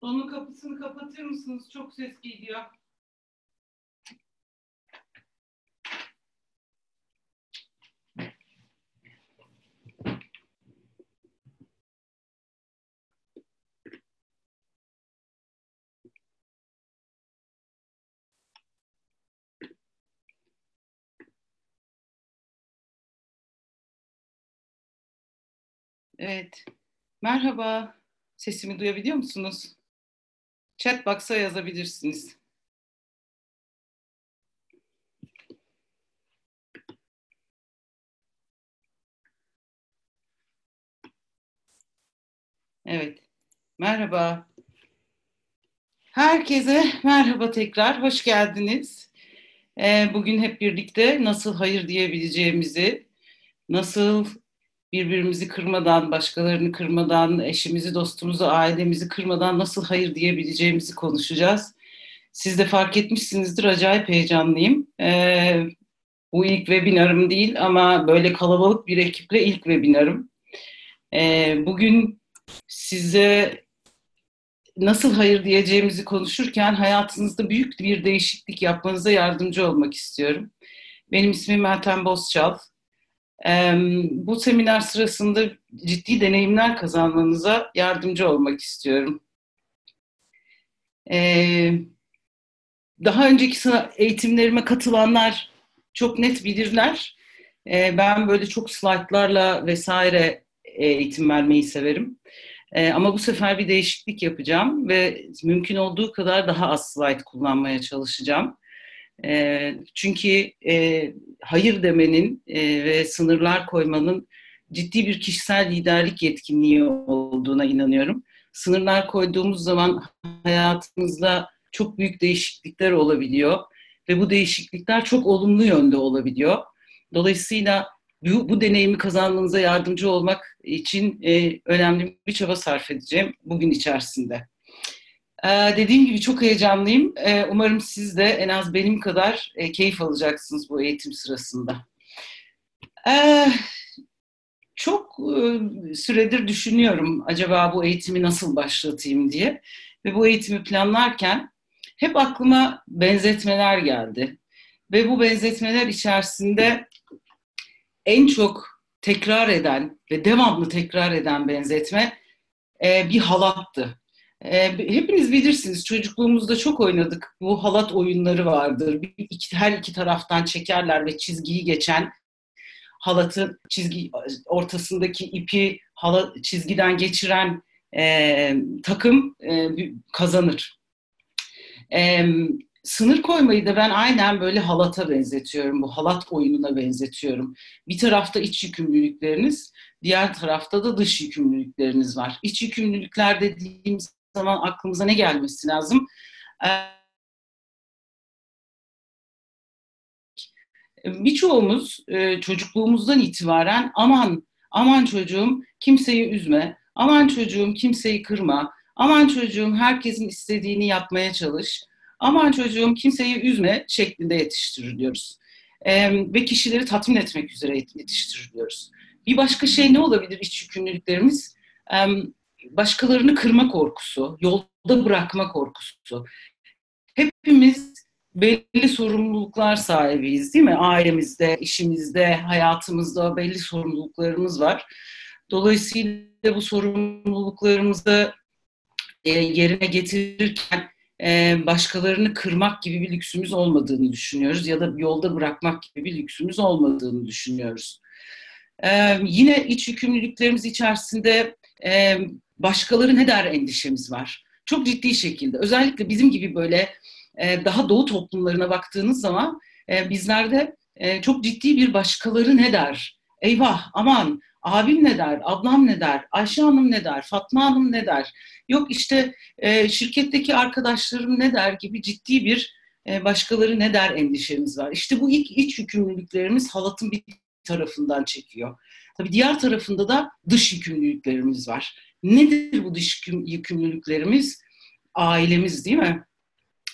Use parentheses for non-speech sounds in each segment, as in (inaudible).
Onun kapısını kapatır mısınız? Çok ses geliyor. Evet. Merhaba. Sesimi duyabiliyor musunuz? Chat box'a yazabilirsiniz. Evet. Merhaba. Herkese merhaba tekrar. Hoş geldiniz. Ee, bugün hep birlikte nasıl hayır diyebileceğimizi, nasıl birbirimizi kırmadan, başkalarını kırmadan, eşimizi, dostumuzu, ailemizi kırmadan nasıl hayır diyebileceğimizi konuşacağız. Siz de fark etmişsinizdir, acayip heyecanlıyım. Ee, bu ilk webinarım değil ama böyle kalabalık bir ekiple ilk webinarım. Ee, bugün size nasıl hayır diyeceğimizi konuşurken hayatınızda büyük bir değişiklik yapmanıza yardımcı olmak istiyorum. Benim ismim Meltem Bozçal. Bu seminer sırasında ciddi deneyimler kazanmanıza yardımcı olmak istiyorum. Daha önceki eğitimlerime katılanlar çok net bilirler. Ben böyle çok slaytlarla vesaire eğitim vermeyi severim. Ama bu sefer bir değişiklik yapacağım ve mümkün olduğu kadar daha az slide kullanmaya çalışacağım. E, çünkü e, hayır demenin e, ve sınırlar koymanın ciddi bir kişisel liderlik yetkinliği olduğuna inanıyorum. Sınırlar koyduğumuz zaman hayatımızda çok büyük değişiklikler olabiliyor ve bu değişiklikler çok olumlu yönde olabiliyor. Dolayısıyla bu, bu deneyimi kazanmanıza yardımcı olmak için e, önemli bir çaba sarf edeceğim bugün içerisinde. Ee, dediğim gibi çok heyecanlıyım. Ee, umarım siz de en az benim kadar e, keyif alacaksınız bu eğitim sırasında. Ee, çok e, süredir düşünüyorum acaba bu eğitimi nasıl başlatayım diye. Ve bu eğitimi planlarken hep aklıma benzetmeler geldi. Ve bu benzetmeler içerisinde en çok tekrar eden ve devamlı tekrar eden benzetme e, bir halattı. E, hepiniz bilirsiniz çocukluğumuzda çok oynadık. Bu halat oyunları vardır. Her iki taraftan çekerler ve çizgiyi geçen halatın çizgi ortasındaki ipi hala, çizgiden geçiren e, takım e, kazanır. E, sınır koymayı da ben aynen böyle halata benzetiyorum. Bu halat oyununa benzetiyorum. Bir tarafta iç yükümlülükleriniz, diğer tarafta da dış yükümlülükleriniz var. İç yükümlülükler dediğimiz zaman aklımıza ne gelmesi lazım? Ee, birçoğumuz e, çocukluğumuzdan itibaren aman aman çocuğum kimseyi üzme, aman çocuğum kimseyi kırma, aman çocuğum herkesin istediğini yapmaya çalış, aman çocuğum kimseyi üzme şeklinde yetiştiriliyoruz. Ee, ve kişileri tatmin etmek üzere yetiştiriliyoruz. Bir başka şey ne olabilir iç yükümlülüklerimiz? Ee, başkalarını kırma korkusu, yolda bırakma korkusu. Hepimiz belli sorumluluklar sahibiyiz değil mi? Ailemizde, işimizde, hayatımızda belli sorumluluklarımız var. Dolayısıyla bu sorumluluklarımızı e, yerine getirirken e, başkalarını kırmak gibi bir lüksümüz olmadığını düşünüyoruz ya da yolda bırakmak gibi bir lüksümüz olmadığını düşünüyoruz. E, yine iç yükümlülüklerimiz içerisinde başkaları ne der endişemiz var. Çok ciddi şekilde. Özellikle bizim gibi böyle e, daha doğu toplumlarına baktığınız zaman e, bizlerde e, çok ciddi bir başkaları ne der? Eyvah aman abim ne der, ablam ne der, Ayşe Hanım ne der, Fatma Hanım ne der? Yok işte şirketteki arkadaşlarım ne der gibi ciddi bir başkaları ne der endişemiz var. İşte bu ilk iç yükümlülüklerimiz halatın bir tarafından çekiyor. Tabii diğer tarafında da dış yükümlülüklerimiz var. Nedir bu dış yükümlülüklerimiz? Ailemiz değil mi?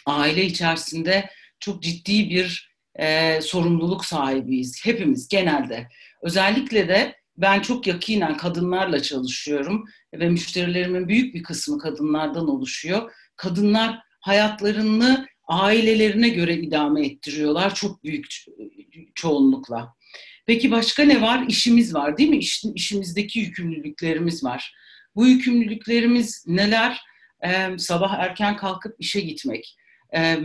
Aile içerisinde çok ciddi bir e, sorumluluk sahibiyiz. Hepimiz genelde. Özellikle de ben çok yakinen kadınlarla çalışıyorum ve müşterilerimin büyük bir kısmı kadınlardan oluşuyor. Kadınlar hayatlarını ailelerine göre idame ettiriyorlar çok büyük çoğunlukla. Peki başka ne var? İşimiz var değil mi? İş, işimizdeki yükümlülüklerimiz var. Bu yükümlülüklerimiz neler? Ee, sabah erken kalkıp işe gitmek, e,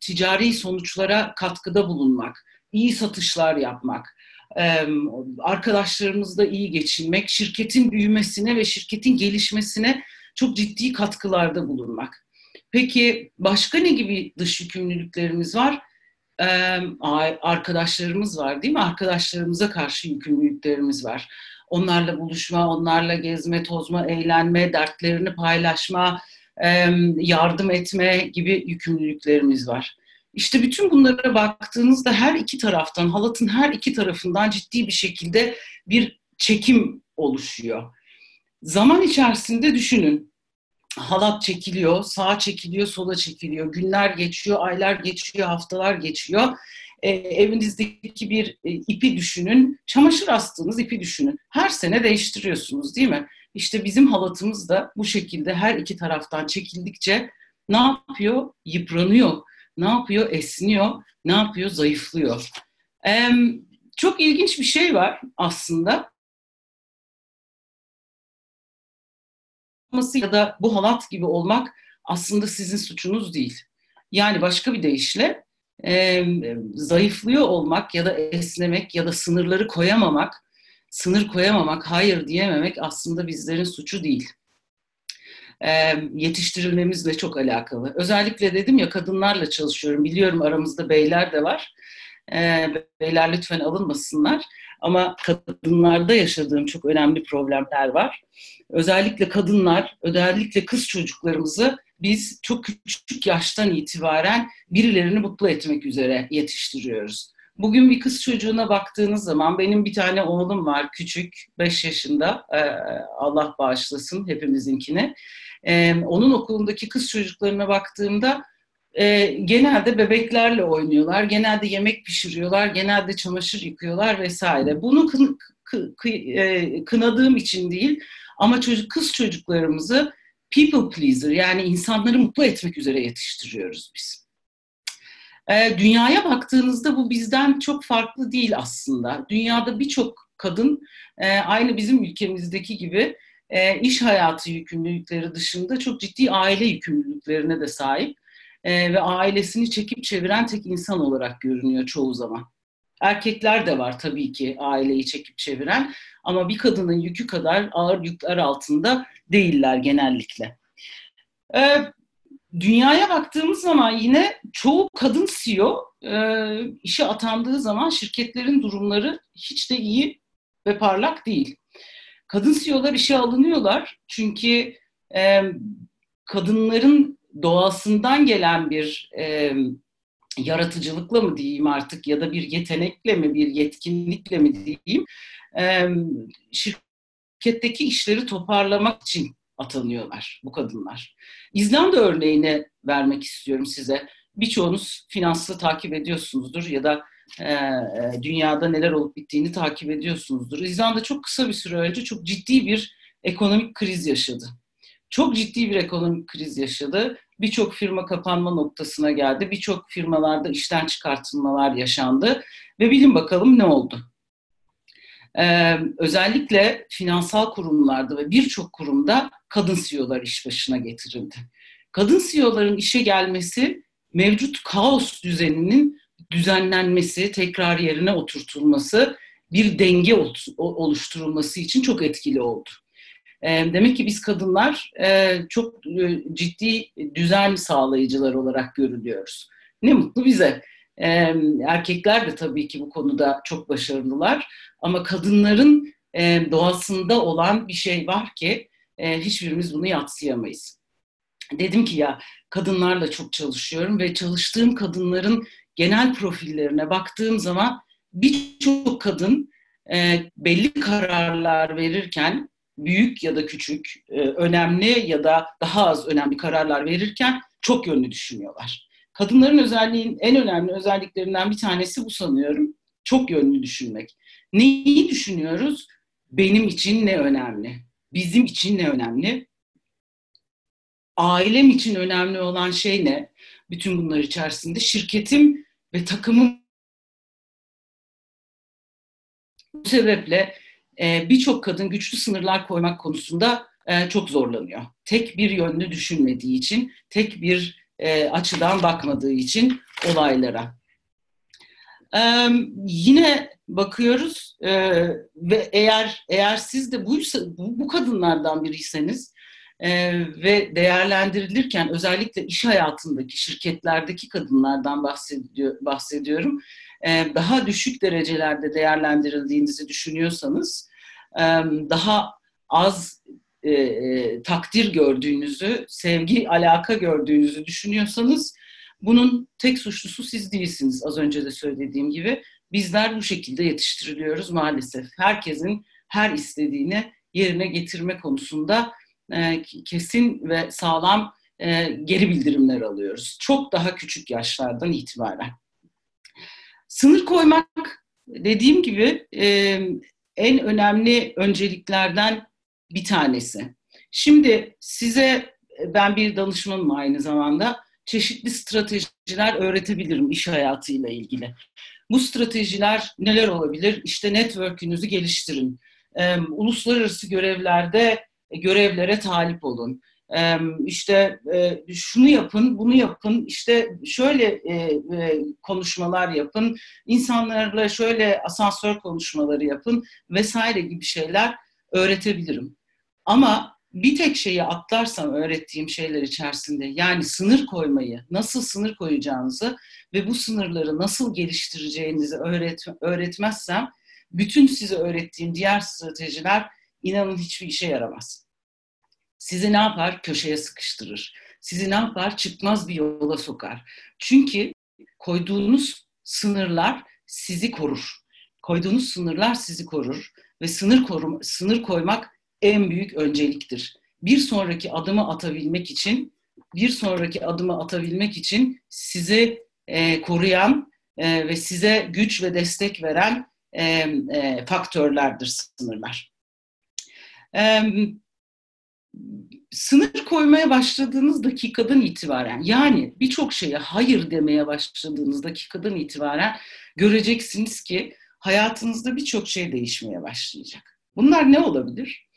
ticari sonuçlara katkıda bulunmak, iyi satışlar yapmak, e, arkadaşlarımızla iyi geçinmek, şirketin büyümesine ve şirketin gelişmesine çok ciddi katkılarda bulunmak. Peki başka ne gibi dış yükümlülüklerimiz var? Ee, arkadaşlarımız var değil mi? Arkadaşlarımıza karşı yükümlülüklerimiz var. Onlarla buluşma, onlarla gezme, tozma, eğlenme, dertlerini paylaşma, yardım etme gibi yükümlülüklerimiz var. İşte bütün bunlara baktığınızda her iki taraftan, halatın her iki tarafından ciddi bir şekilde bir çekim oluşuyor. Zaman içerisinde düşünün, halat çekiliyor, sağa çekiliyor, sola çekiliyor. Günler geçiyor, aylar geçiyor, haftalar geçiyor. E, evinizdeki bir e, ipi düşünün, çamaşır astığınız ipi düşünün. Her sene değiştiriyorsunuz değil mi? İşte bizim halatımız da bu şekilde her iki taraftan çekildikçe ne yapıyor? Yıpranıyor. Ne yapıyor? Esniyor. Ne yapıyor? Zayıflıyor. Ee, çok ilginç bir şey var aslında. ya da bu halat gibi olmak aslında sizin suçunuz değil. Yani başka bir deyişle e, zayıflıyor olmak ya da esnemek ya da sınırları koyamamak, sınır koyamamak, hayır diyememek aslında bizlerin suçu değil. E, yetiştirilmemizle çok alakalı. Özellikle dedim ya kadınlarla çalışıyorum. Biliyorum aramızda beyler de var. E, beyler lütfen alınmasınlar. Ama kadınlarda yaşadığım çok önemli problemler var. Özellikle kadınlar, özellikle kız çocuklarımızı biz çok küçük yaştan itibaren birilerini mutlu etmek üzere yetiştiriyoruz. Bugün bir kız çocuğuna baktığınız zaman benim bir tane oğlum var küçük 5 yaşında ee, Allah bağışlasın hepimizinkini. Ee, onun okulundaki kız çocuklarına baktığımda e, genelde bebeklerle oynuyorlar, genelde yemek pişiriyorlar, genelde çamaşır yıkıyorlar vesaire. Bunu e, kınadığım için değil ama çocuk kız çocuklarımızı people pleaser yani insanları mutlu etmek üzere yetiştiriyoruz biz. E, dünyaya baktığınızda bu bizden çok farklı değil aslında. Dünyada birçok kadın e, aynı bizim ülkemizdeki gibi e, iş hayatı yükümlülükleri dışında çok ciddi aile yükümlülüklerine de sahip e, ve ailesini çekip çeviren tek insan olarak görünüyor çoğu zaman. Erkekler de var tabii ki aileyi çekip çeviren ama bir kadının yükü kadar ağır yükler altında değiller genellikle. Ee, dünyaya baktığımız zaman yine çoğu kadın CEO e, işe atandığı zaman şirketlerin durumları hiç de iyi ve parlak değil. Kadın CEO'lar işe alınıyorlar çünkü e, kadınların doğasından gelen bir e, yaratıcılıkla mı diyeyim artık ya da bir yetenekle mi bir yetkinlikle mi diyeyim şirketteki işleri toparlamak için atanıyorlar bu kadınlar. İzlanda örneğini vermek istiyorum size. Birçoğunuz finanslı takip ediyorsunuzdur ya da dünyada neler olup bittiğini takip ediyorsunuzdur. İzlanda çok kısa bir süre önce çok ciddi bir ekonomik kriz yaşadı. Çok ciddi bir ekonomik kriz yaşadı birçok firma kapanma noktasına geldi. Birçok firmalarda işten çıkartılmalar yaşandı ve bilin bakalım ne oldu. Ee, özellikle finansal kurumlarda ve birçok kurumda kadın CEO'lar iş başına getirildi. Kadın CEO'ların işe gelmesi mevcut kaos düzeninin düzenlenmesi, tekrar yerine oturtulması, bir denge oluşturulması için çok etkili oldu. Demek ki biz kadınlar çok ciddi düzen sağlayıcılar olarak görülüyoruz. Ne mutlu bize. Erkekler de tabii ki bu konuda çok başarılılar. Ama kadınların doğasında olan bir şey var ki hiçbirimiz bunu yatsıyamayız. Dedim ki ya kadınlarla çok çalışıyorum ve çalıştığım kadınların genel profillerine baktığım zaman birçok kadın belli kararlar verirken büyük ya da küçük, e, önemli ya da daha az önemli kararlar verirken çok yönlü düşünüyorlar. Kadınların özelliğin en önemli özelliklerinden bir tanesi bu sanıyorum. Çok yönlü düşünmek. Neyi düşünüyoruz? benim için ne önemli? Bizim için ne önemli? Ailem için önemli olan şey ne? Bütün bunlar içerisinde şirketim ve takımım bu sebeple e, birçok kadın güçlü sınırlar koymak konusunda e, çok zorlanıyor. Tek bir yönlü düşünmediği için, tek bir e, açıdan bakmadığı için olaylara. E, yine bakıyoruz ve eğer eğer siz de buysa, bu, kadınlardan biriyseniz ve değerlendirilirken özellikle iş hayatındaki şirketlerdeki kadınlardan bahsediyor, bahsediyorum. Daha düşük derecelerde değerlendirildiğinizi düşünüyorsanız daha az e, e, takdir gördüğünüzü, sevgi, alaka gördüğünüzü düşünüyorsanız bunun tek suçlusu siz değilsiniz az önce de söylediğim gibi. Bizler bu şekilde yetiştiriliyoruz maalesef. Herkesin her istediğini yerine getirme konusunda e, kesin ve sağlam e, geri bildirimler alıyoruz. Çok daha küçük yaşlardan itibaren. Sınır koymak dediğim gibi e, en önemli önceliklerden bir tanesi. Şimdi size ben bir danışmanım aynı zamanda çeşitli stratejiler öğretebilirim iş hayatıyla ilgili. Bu stratejiler neler olabilir? İşte network'ünüzü geliştirin. Uluslararası görevlerde görevlere talip olun. İşte e, şunu yapın, bunu yapın, işte şöyle e, e, konuşmalar yapın, insanlarla şöyle asansör konuşmaları yapın vesaire gibi şeyler öğretebilirim. Ama bir tek şeyi atlarsam öğrettiğim şeyler içerisinde yani sınır koymayı, nasıl sınır koyacağınızı ve bu sınırları nasıl geliştireceğinizi öğret öğretmezsem bütün size öğrettiğim diğer stratejiler inanın hiçbir işe yaramaz. Sizi ne yapar? Köşeye sıkıştırır. Sizi ne yapar? Çıkmaz bir yola sokar. Çünkü koyduğunuz sınırlar sizi korur. Koyduğunuz sınırlar sizi korur ve sınır korum sınır koymak en büyük önceliktir. Bir sonraki adımı atabilmek için, bir sonraki adımı atabilmek için sizi e, koruyan e, ve size güç ve destek veren e, e, faktörlerdir sınırlar. E, sınır koymaya başladığınız dakikadan itibaren yani birçok şeye hayır demeye başladığınız dakikadan itibaren göreceksiniz ki hayatınızda birçok şey değişmeye başlayacak. Bunlar ne olabilir?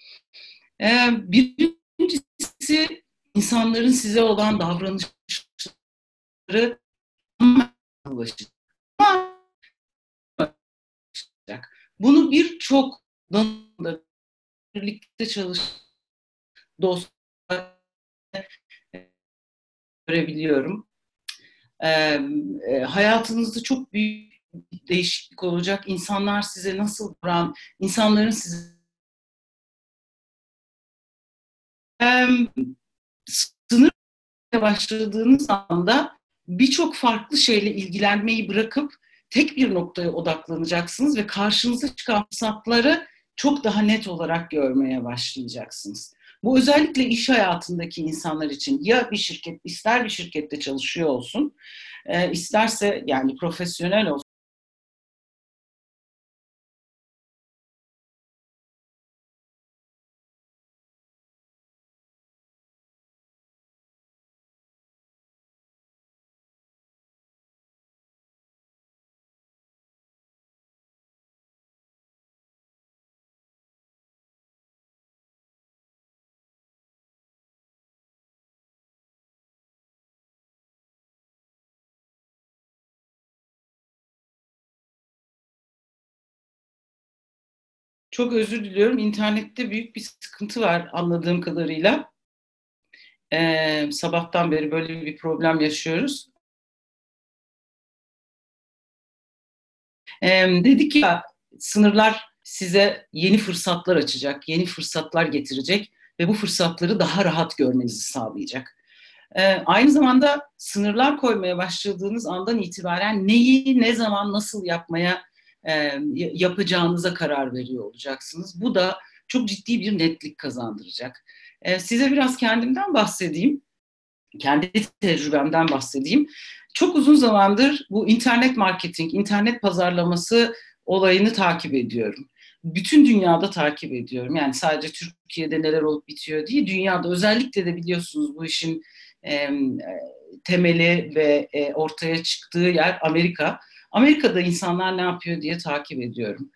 Ee, birincisi insanların size olan davranışları ulaşacak. Bunu birçok birlikte çalış dostlar görebiliyorum. Ee, hayatınızda çok büyük değişiklik olacak. İnsanlar size nasıl duran, insanların size sınır başladığınız anda birçok farklı şeyle ilgilenmeyi bırakıp tek bir noktaya odaklanacaksınız ve karşınıza çıkan fırsatları çok daha net olarak görmeye başlayacaksınız. Bu özellikle iş hayatındaki insanlar için ya bir şirket ister bir şirkette çalışıyor olsun, isterse yani profesyonel olsun Çok özür diliyorum. İnternette büyük bir sıkıntı var anladığım kadarıyla. Ee, sabahtan beri böyle bir problem yaşıyoruz. Ee, dedik ya sınırlar size yeni fırsatlar açacak, yeni fırsatlar getirecek ve bu fırsatları daha rahat görmenizi sağlayacak. Ee, aynı zamanda sınırlar koymaya başladığınız andan itibaren neyi, ne zaman, nasıl yapmaya yapacağınıza karar veriyor olacaksınız. Bu da çok ciddi bir netlik kazandıracak. Size biraz kendimden bahsedeyim. Kendi tecrübemden bahsedeyim. Çok uzun zamandır bu internet marketing, internet pazarlaması olayını takip ediyorum. bütün dünyada takip ediyorum. Yani sadece Türkiye'de neler olup bitiyor değil, dünyada özellikle de biliyorsunuz bu işin e, temeli ve e, ortaya çıktığı yer Amerika. Amerika'da insanlar ne yapıyor diye takip ediyorum.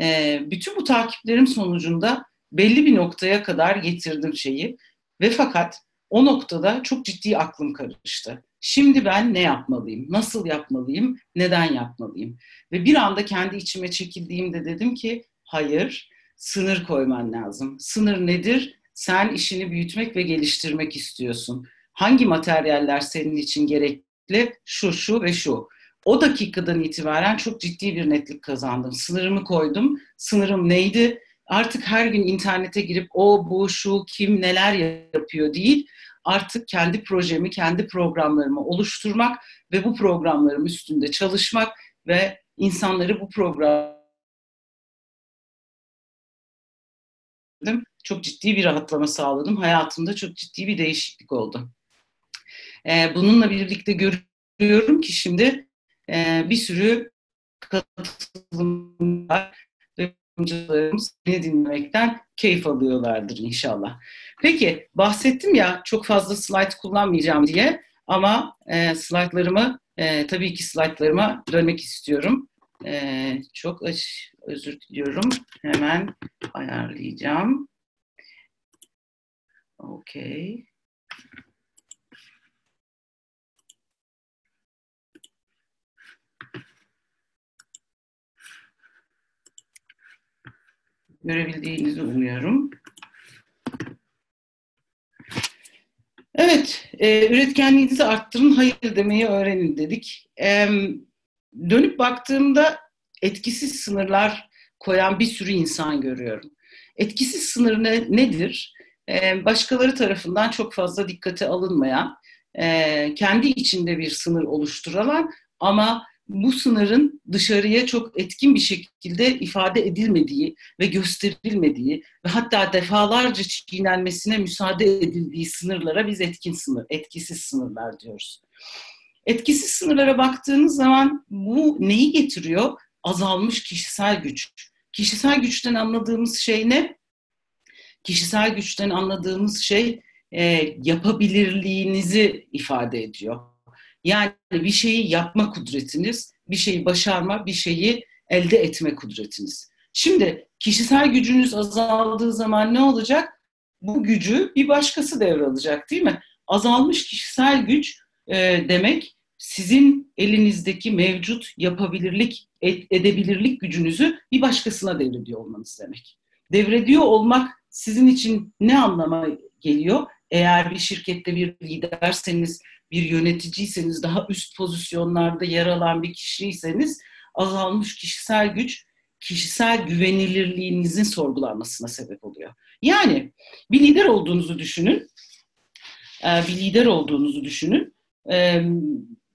E, bütün bu takiplerim sonucunda belli bir noktaya kadar getirdim şeyi ve fakat o noktada çok ciddi aklım karıştı. Şimdi ben ne yapmalıyım? Nasıl yapmalıyım? Neden yapmalıyım? Ve bir anda kendi içime çekildiğimde dedim ki hayır, sınır koyman lazım. Sınır nedir? Sen işini büyütmek ve geliştirmek istiyorsun. Hangi materyaller senin için gerekli? Şu, şu ve şu. O dakikadan itibaren çok ciddi bir netlik kazandım. Sınırımı koydum. Sınırım neydi? Artık her gün internete girip o, bu, şu, kim, neler yapıyor değil artık kendi projemi, kendi programlarımı oluşturmak ve bu programlarım üstünde çalışmak ve insanları bu program çok ciddi bir rahatlama sağladım. Hayatımda çok ciddi bir değişiklik oldu. Ee, bununla birlikte görüyorum ki şimdi e, bir sürü katılımlar ve beni dinlemekten keyif alıyorlardır inşallah. Peki bahsettim ya çok fazla slide kullanmayacağım diye ama e, slaytlarımı e, tabii ki slaytlarıma dönmek istiyorum. E, çok özür diliyorum. Hemen ayarlayacağım. Okey. Görebildiğinizi umuyorum. Evet, e, üretkenliğinizi arttırın, hayır demeyi öğrenin dedik. E, dönüp baktığımda etkisiz sınırlar koyan bir sürü insan görüyorum. Etkisiz sınır ne, nedir? E, başkaları tarafından çok fazla dikkate alınmayan, e, kendi içinde bir sınır oluşturulan ama bu sınırın dışarıya çok etkin bir şekilde ifade edilmediği ve gösterilmediği ve hatta defalarca çiğnenmesine müsaade edildiği sınırlara biz etkin sınır, etkisiz sınırlar diyoruz. Etkisiz sınırlara baktığınız zaman bu neyi getiriyor? Azalmış kişisel güç. Kişisel güçten anladığımız şey ne? Kişisel güçten anladığımız şey e, yapabilirliğinizi ifade ediyor yani bir şeyi yapma kudretiniz, bir şeyi başarma, bir şeyi elde etme kudretiniz. Şimdi kişisel gücünüz azaldığı zaman ne olacak? Bu gücü bir başkası devralacak değil mi? Azalmış kişisel güç e, demek sizin elinizdeki mevcut yapabilirlik, ed- edebilirlik gücünüzü bir başkasına devrediyor olmanız demek. Devrediyor olmak sizin için ne anlama geliyor? Eğer bir şirkette bir liderseniz, bir yöneticiyseniz, daha üst pozisyonlarda yer alan bir kişiyseniz azalmış kişisel güç kişisel güvenilirliğinizin sorgulanmasına sebep oluyor. Yani bir lider olduğunuzu düşünün. E, bir lider olduğunuzu düşünün. E,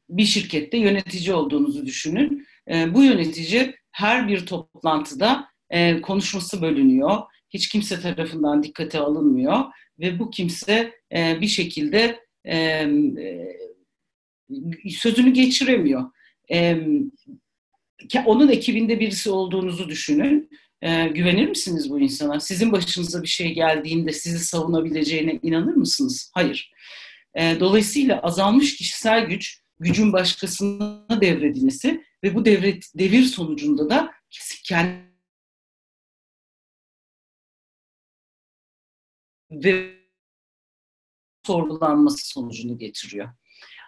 bir şirkette yönetici olduğunuzu düşünün. E, bu yönetici her bir toplantıda konuşması bölünüyor. Hiç kimse tarafından dikkate alınmıyor ve bu kimse bir şekilde e, sözünü geçiremiyor. E, onun ekibinde birisi olduğunuzu düşünün. E, güvenir misiniz bu insana? Sizin başınıza bir şey geldiğinde sizi savunabileceğine inanır mısınız? Hayır. E, dolayısıyla azalmış kişisel güç, gücün başkasına devredilmesi ve bu devret, devir sonucunda da kendi ve sorgulanması sonucunu getiriyor.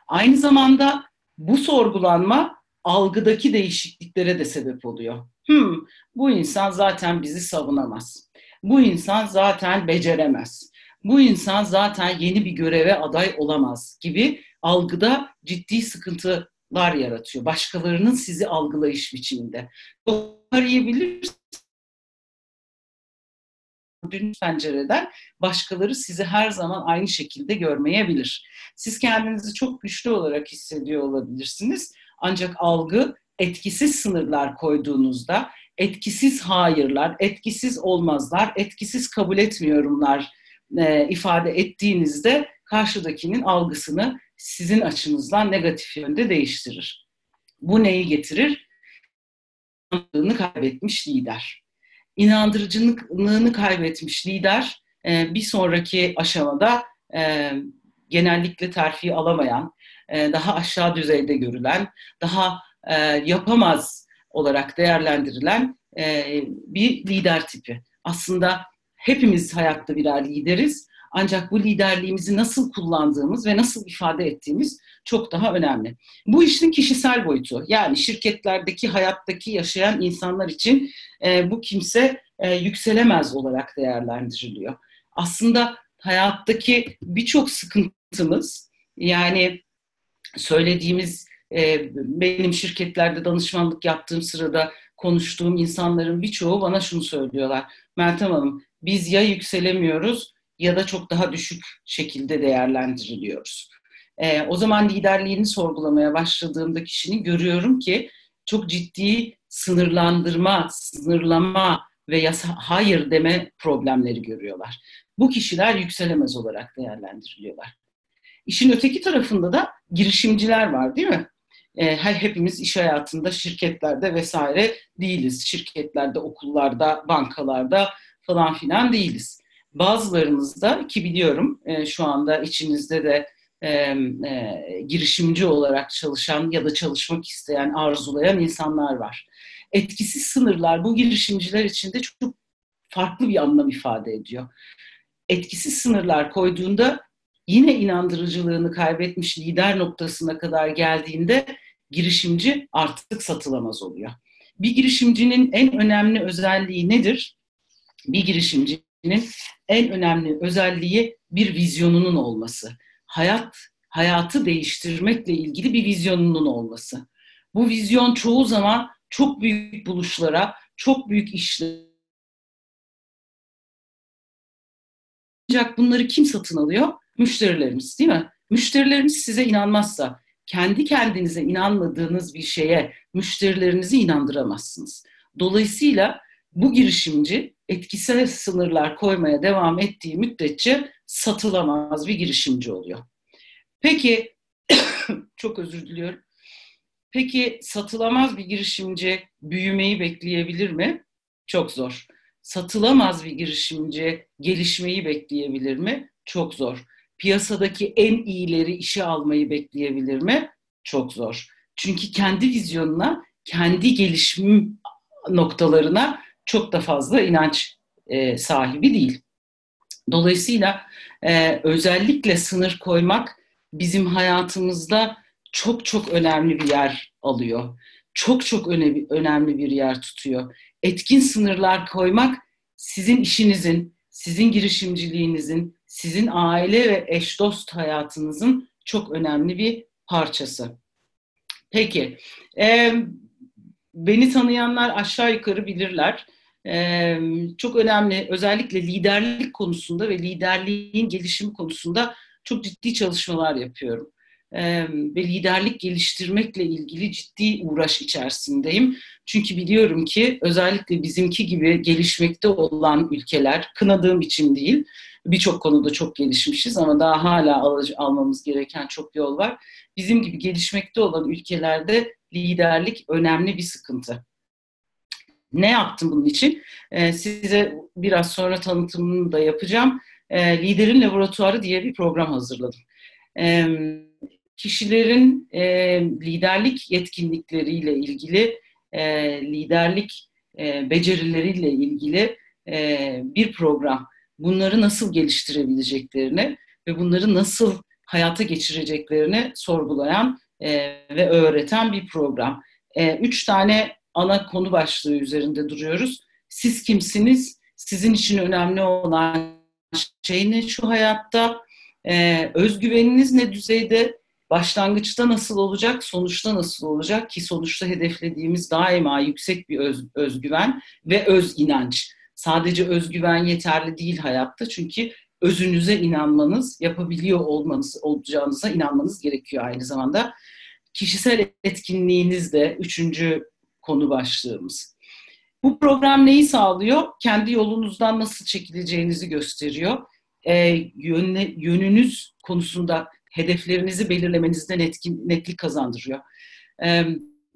Aynı zamanda bu sorgulanma algıdaki değişikliklere de sebep oluyor. Hmm, bu insan zaten bizi savunamaz. Bu insan zaten beceremez. Bu insan zaten yeni bir göreve aday olamaz gibi algıda ciddi sıkıntılar yaratıyor. Başkalarının sizi algılayış biçiminde. Arayabilirsiniz gördüğünüz pencereden başkaları sizi her zaman aynı şekilde görmeyebilir. Siz kendinizi çok güçlü olarak hissediyor olabilirsiniz. Ancak algı etkisiz sınırlar koyduğunuzda, etkisiz hayırlar, etkisiz olmazlar, etkisiz kabul etmiyorumlar e, ifade ettiğinizde karşıdakinin algısını sizin açınızdan negatif yönde değiştirir. Bu neyi getirir? kaybetmiş lider inandırıcılığını kaybetmiş lider e, bir sonraki aşamada e, genellikle terfi alamayan, e, daha aşağı düzeyde görülen, daha yapamaz olarak değerlendirilen bir lider tipi. Aslında hepimiz hayatta birer lideriz. Ancak bu liderliğimizi nasıl kullandığımız ve nasıl ifade ettiğimiz çok daha önemli. Bu işin kişisel boyutu. Yani şirketlerdeki, hayattaki yaşayan insanlar için e, bu kimse e, yükselemez olarak değerlendiriliyor. Aslında hayattaki birçok sıkıntımız yani söylediğimiz e, benim şirketlerde danışmanlık yaptığım sırada konuştuğum insanların birçoğu bana şunu söylüyorlar. Meltem Hanım biz ya yükselemiyoruz ya da çok daha düşük şekilde değerlendiriliyoruz. E, o zaman liderliğini sorgulamaya başladığımda kişinin görüyorum ki çok ciddi sınırlandırma, sınırlama ve yasa, hayır deme problemleri görüyorlar. Bu kişiler yükselemez olarak değerlendiriliyorlar. İşin öteki tarafında da girişimciler var değil mi? E, hepimiz iş hayatında, şirketlerde vesaire değiliz. Şirketlerde, okullarda, bankalarda falan filan değiliz. Bazılarımız da ki biliyorum e, şu anda içinizde de e, e, girişimci olarak çalışan ya da çalışmak isteyen, arzulayan insanlar var. Etkisiz sınırlar bu girişimciler için de çok farklı bir anlam ifade ediyor. Etkisiz sınırlar koyduğunda yine inandırıcılığını kaybetmiş lider noktasına kadar geldiğinde girişimci artık satılamaz oluyor. Bir girişimcinin en önemli özelliği nedir? Bir girişimcinin en önemli özelliği bir vizyonunun olması. Hayat hayatı değiştirmekle ilgili bir vizyonunun olması. Bu vizyon çoğu zaman çok büyük buluşlara, çok büyük işlere ancak bunları kim satın alıyor? Müşterilerimiz değil mi? Müşterilerimiz size inanmazsa, kendi kendinize inanmadığınız bir şeye müşterilerinizi inandıramazsınız. Dolayısıyla bu girişimci etkisel sınırlar koymaya devam ettiği müddetçe satılamaz bir girişimci oluyor. Peki, (coughs) çok özür diliyorum. Peki satılamaz bir girişimci büyümeyi bekleyebilir mi? Çok zor. Satılamaz bir girişimci gelişmeyi bekleyebilir mi? Çok zor piyasadaki en iyileri işe almayı bekleyebilir mi? Çok zor. Çünkü kendi vizyonuna, kendi gelişim noktalarına çok da fazla inanç e, sahibi değil. Dolayısıyla e, özellikle sınır koymak bizim hayatımızda çok çok önemli bir yer alıyor. Çok çok önemli, önemli bir yer tutuyor. Etkin sınırlar koymak sizin işinizin, sizin girişimciliğinizin, sizin aile ve eş dost hayatınızın çok önemli bir parçası. Peki, e, beni tanıyanlar aşağı yukarı bilirler. Çok önemli, özellikle liderlik konusunda ve liderliğin gelişimi konusunda çok ciddi çalışmalar yapıyorum. Ve liderlik geliştirmekle ilgili ciddi uğraş içerisindeyim. Çünkü biliyorum ki özellikle bizimki gibi gelişmekte olan ülkeler, kınadığım için değil, birçok konuda çok gelişmişiz ama daha hala al almamız gereken çok yol var. Bizim gibi gelişmekte olan ülkelerde liderlik önemli bir sıkıntı. Ne yaptım bunun için? Ee, size biraz sonra tanıtımını da yapacağım. Ee, Liderin Laboratuvarı diye bir program hazırladım. Ee, kişilerin e, liderlik yetkinlikleriyle ilgili, e, liderlik e, becerileriyle ilgili bir program bunları nasıl geliştirebileceklerini ve bunları nasıl hayata geçireceklerini sorgulayan ve öğreten bir program. Üç tane ana konu başlığı üzerinde duruyoruz. Siz kimsiniz? Sizin için önemli olan şey ne şu hayatta? E, özgüveniniz ne düzeyde? Başlangıçta nasıl olacak, sonuçta nasıl olacak ki sonuçta hedeflediğimiz daima yüksek bir öz, özgüven ve öz inanç. Sadece özgüven yeterli değil hayatta çünkü özünüze inanmanız, yapabiliyor olmanız, olacağınıza inanmanız gerekiyor aynı zamanda. Kişisel etkinliğiniz de üçüncü konu başlığımız. Bu program neyi sağlıyor? Kendi yolunuzdan nasıl çekileceğinizi gösteriyor. E, yönle, yönünüz konusunda hedeflerinizi belirlemenizden etkin, netlik kazandırıyor. E,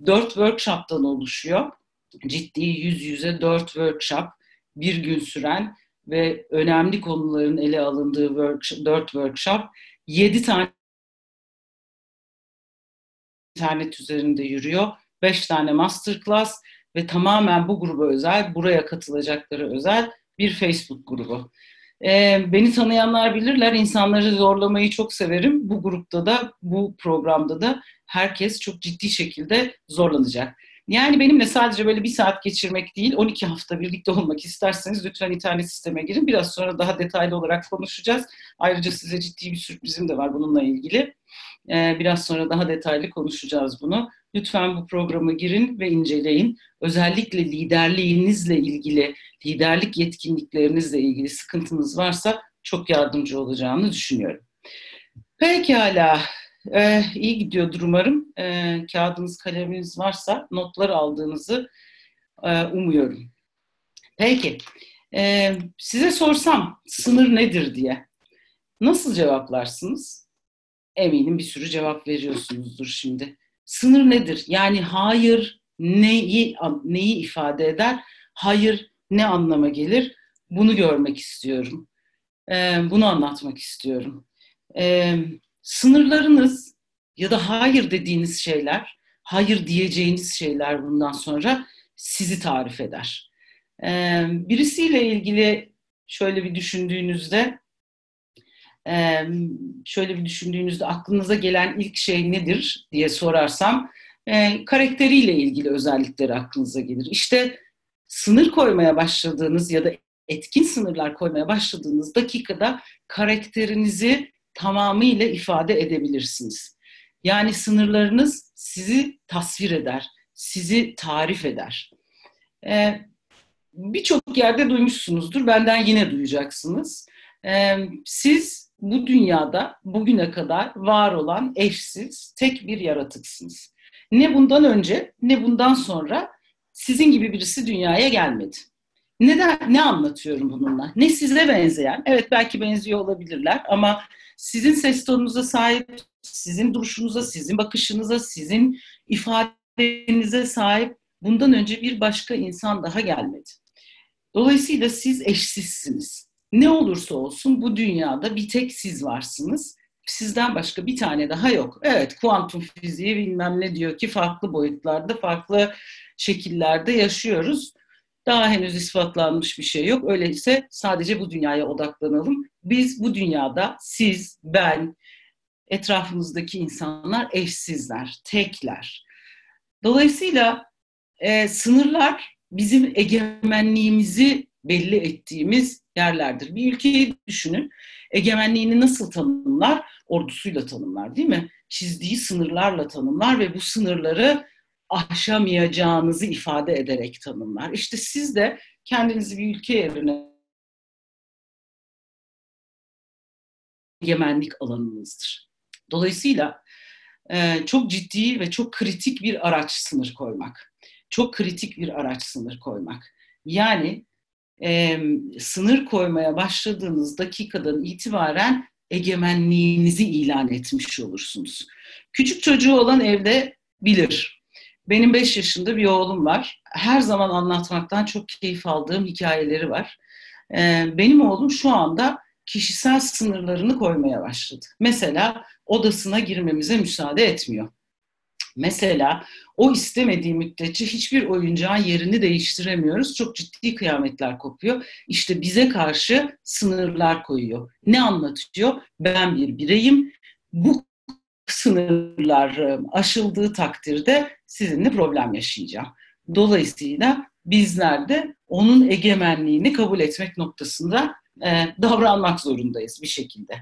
dört workshop'tan oluşuyor. Ciddi yüz yüze dört workshop bir gün süren ve önemli konuların ele alındığı workshop, 4 workshop, 7 tane internet üzerinde yürüyor, 5 tane masterclass ve tamamen bu gruba özel, buraya katılacakları özel bir Facebook grubu. E, beni tanıyanlar bilirler, insanları zorlamayı çok severim. Bu grupta da, bu programda da herkes çok ciddi şekilde zorlanacak. Yani benimle sadece böyle bir saat geçirmek değil, 12 hafta birlikte olmak isterseniz lütfen internet sisteme girin. Biraz sonra daha detaylı olarak konuşacağız. Ayrıca size ciddi bir sürprizim de var bununla ilgili. Ee, biraz sonra daha detaylı konuşacağız bunu. Lütfen bu programa girin ve inceleyin. Özellikle liderliğinizle ilgili, liderlik yetkinliklerinizle ilgili sıkıntınız varsa çok yardımcı olacağını düşünüyorum. Pekala, ee, iyi gidiyordur umarım. Ee, kağıdınız, kaleminiz varsa notlar aldığınızı e, umuyorum. Peki, ee, size sorsam sınır nedir diye nasıl cevaplarsınız? Eminim bir sürü cevap veriyorsunuzdur şimdi. Sınır nedir? Yani hayır neyi neyi ifade eder? Hayır ne anlama gelir? Bunu görmek istiyorum. Ee, bunu anlatmak istiyorum. Ee, sınırlarınız ya da hayır dediğiniz şeyler, hayır diyeceğiniz şeyler bundan sonra sizi tarif eder. Ee, birisiyle ilgili şöyle bir düşündüğünüzde, şöyle bir düşündüğünüzde aklınıza gelen ilk şey nedir diye sorarsam, e, karakteriyle ilgili özellikleri aklınıza gelir. İşte sınır koymaya başladığınız ya da etkin sınırlar koymaya başladığınız dakikada karakterinizi tamamıyla ifade edebilirsiniz. Yani sınırlarınız sizi tasvir eder, sizi tarif eder. Ee, Birçok yerde duymuşsunuzdur, benden yine duyacaksınız. Ee, siz bu dünyada bugüne kadar var olan eşsiz tek bir yaratıksınız. Ne bundan önce ne bundan sonra sizin gibi birisi dünyaya gelmedi. Neden, ne anlatıyorum bununla? Ne size benzeyen, evet belki benziyor olabilirler ama sizin ses tonunuza sahip, sizin duruşunuza, sizin bakışınıza, sizin ifadenize sahip bundan önce bir başka insan daha gelmedi. Dolayısıyla siz eşsizsiniz. Ne olursa olsun bu dünyada bir tek siz varsınız. Sizden başka bir tane daha yok. Evet kuantum fiziği bilmem ne diyor ki farklı boyutlarda, farklı şekillerde yaşıyoruz. Daha henüz ispatlanmış bir şey yok. Öyleyse sadece bu dünyaya odaklanalım. Biz bu dünyada siz, ben, etrafımızdaki insanlar eşsizler, tekler. Dolayısıyla e, sınırlar bizim egemenliğimizi belli ettiğimiz yerlerdir. Bir ülkeyi düşünün. Egemenliğini nasıl tanımlar? Ordusuyla tanımlar değil mi? Çizdiği sınırlarla tanımlar ve bu sınırları aşamayacağınızı ifade ederek tanımlar. İşte siz de kendinizi bir ülke yerine egemenlik alanınızdır. Dolayısıyla e, çok ciddi ve çok kritik bir araç sınır koymak. Çok kritik bir araç sınır koymak. Yani e, sınır koymaya başladığınız dakikadan itibaren egemenliğinizi ilan etmiş olursunuz. Küçük çocuğu olan evde bilir benim 5 yaşında bir oğlum var. Her zaman anlatmaktan çok keyif aldığım hikayeleri var. Ee, benim oğlum şu anda kişisel sınırlarını koymaya başladı. Mesela odasına girmemize müsaade etmiyor. Mesela o istemediği müddetçe hiçbir oyuncağın yerini değiştiremiyoruz. Çok ciddi kıyametler kopuyor. İşte bize karşı sınırlar koyuyor. Ne anlatıyor? Ben bir bireyim. Bu sınırlar aşıldığı takdirde sizinle problem yaşayacağım. Dolayısıyla bizler de onun egemenliğini kabul etmek noktasında e, davranmak zorundayız bir şekilde.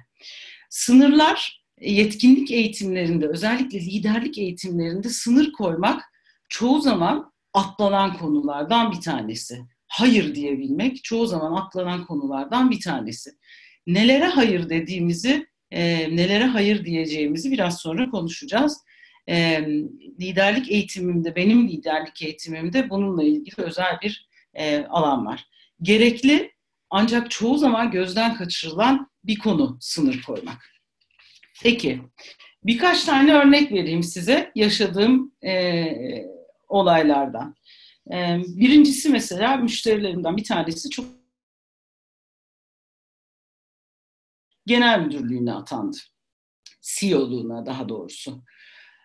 Sınırlar yetkinlik eğitimlerinde özellikle liderlik eğitimlerinde sınır koymak çoğu zaman atlanan konulardan bir tanesi. Hayır diyebilmek çoğu zaman atlanan konulardan bir tanesi. Nelere hayır dediğimizi e, nelere hayır diyeceğimizi biraz sonra konuşacağız. E, liderlik eğitimimde, benim liderlik eğitimimde bununla ilgili özel bir e, alan var. Gerekli ancak çoğu zaman gözden kaçırılan bir konu sınır koymak. Peki, birkaç tane örnek vereyim size yaşadığım e, olaylardan. E, birincisi mesela müşterilerimden bir tanesi çok genel müdürlüğüne atandı. CEO'luğuna daha doğrusu.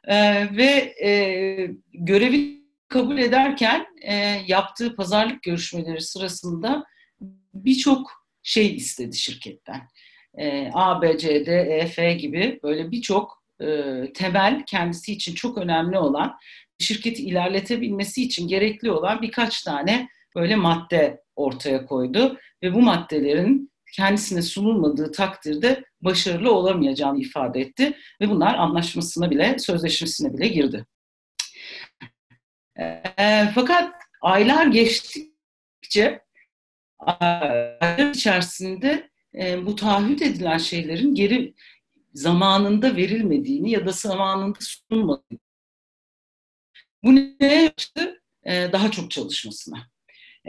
E, ve e, görevi kabul ederken e, yaptığı pazarlık görüşmeleri sırasında birçok şey istedi şirketten. E, A, B, C, D, E, F gibi böyle birçok e, temel kendisi için çok önemli olan şirketi ilerletebilmesi için gerekli olan birkaç tane böyle madde ortaya koydu ve bu maddelerin kendisine sunulmadığı takdirde başarılı olamayacağını ifade etti ve bunlar anlaşmasına bile, sözleşmesine bile girdi. E, fakat aylar geçtikçe aylar içerisinde e, bu taahhüt edilen şeylerin geri zamanında verilmediğini ya da zamanında sunulmadığını. Bu neye açtı? E, daha çok çalışmasına.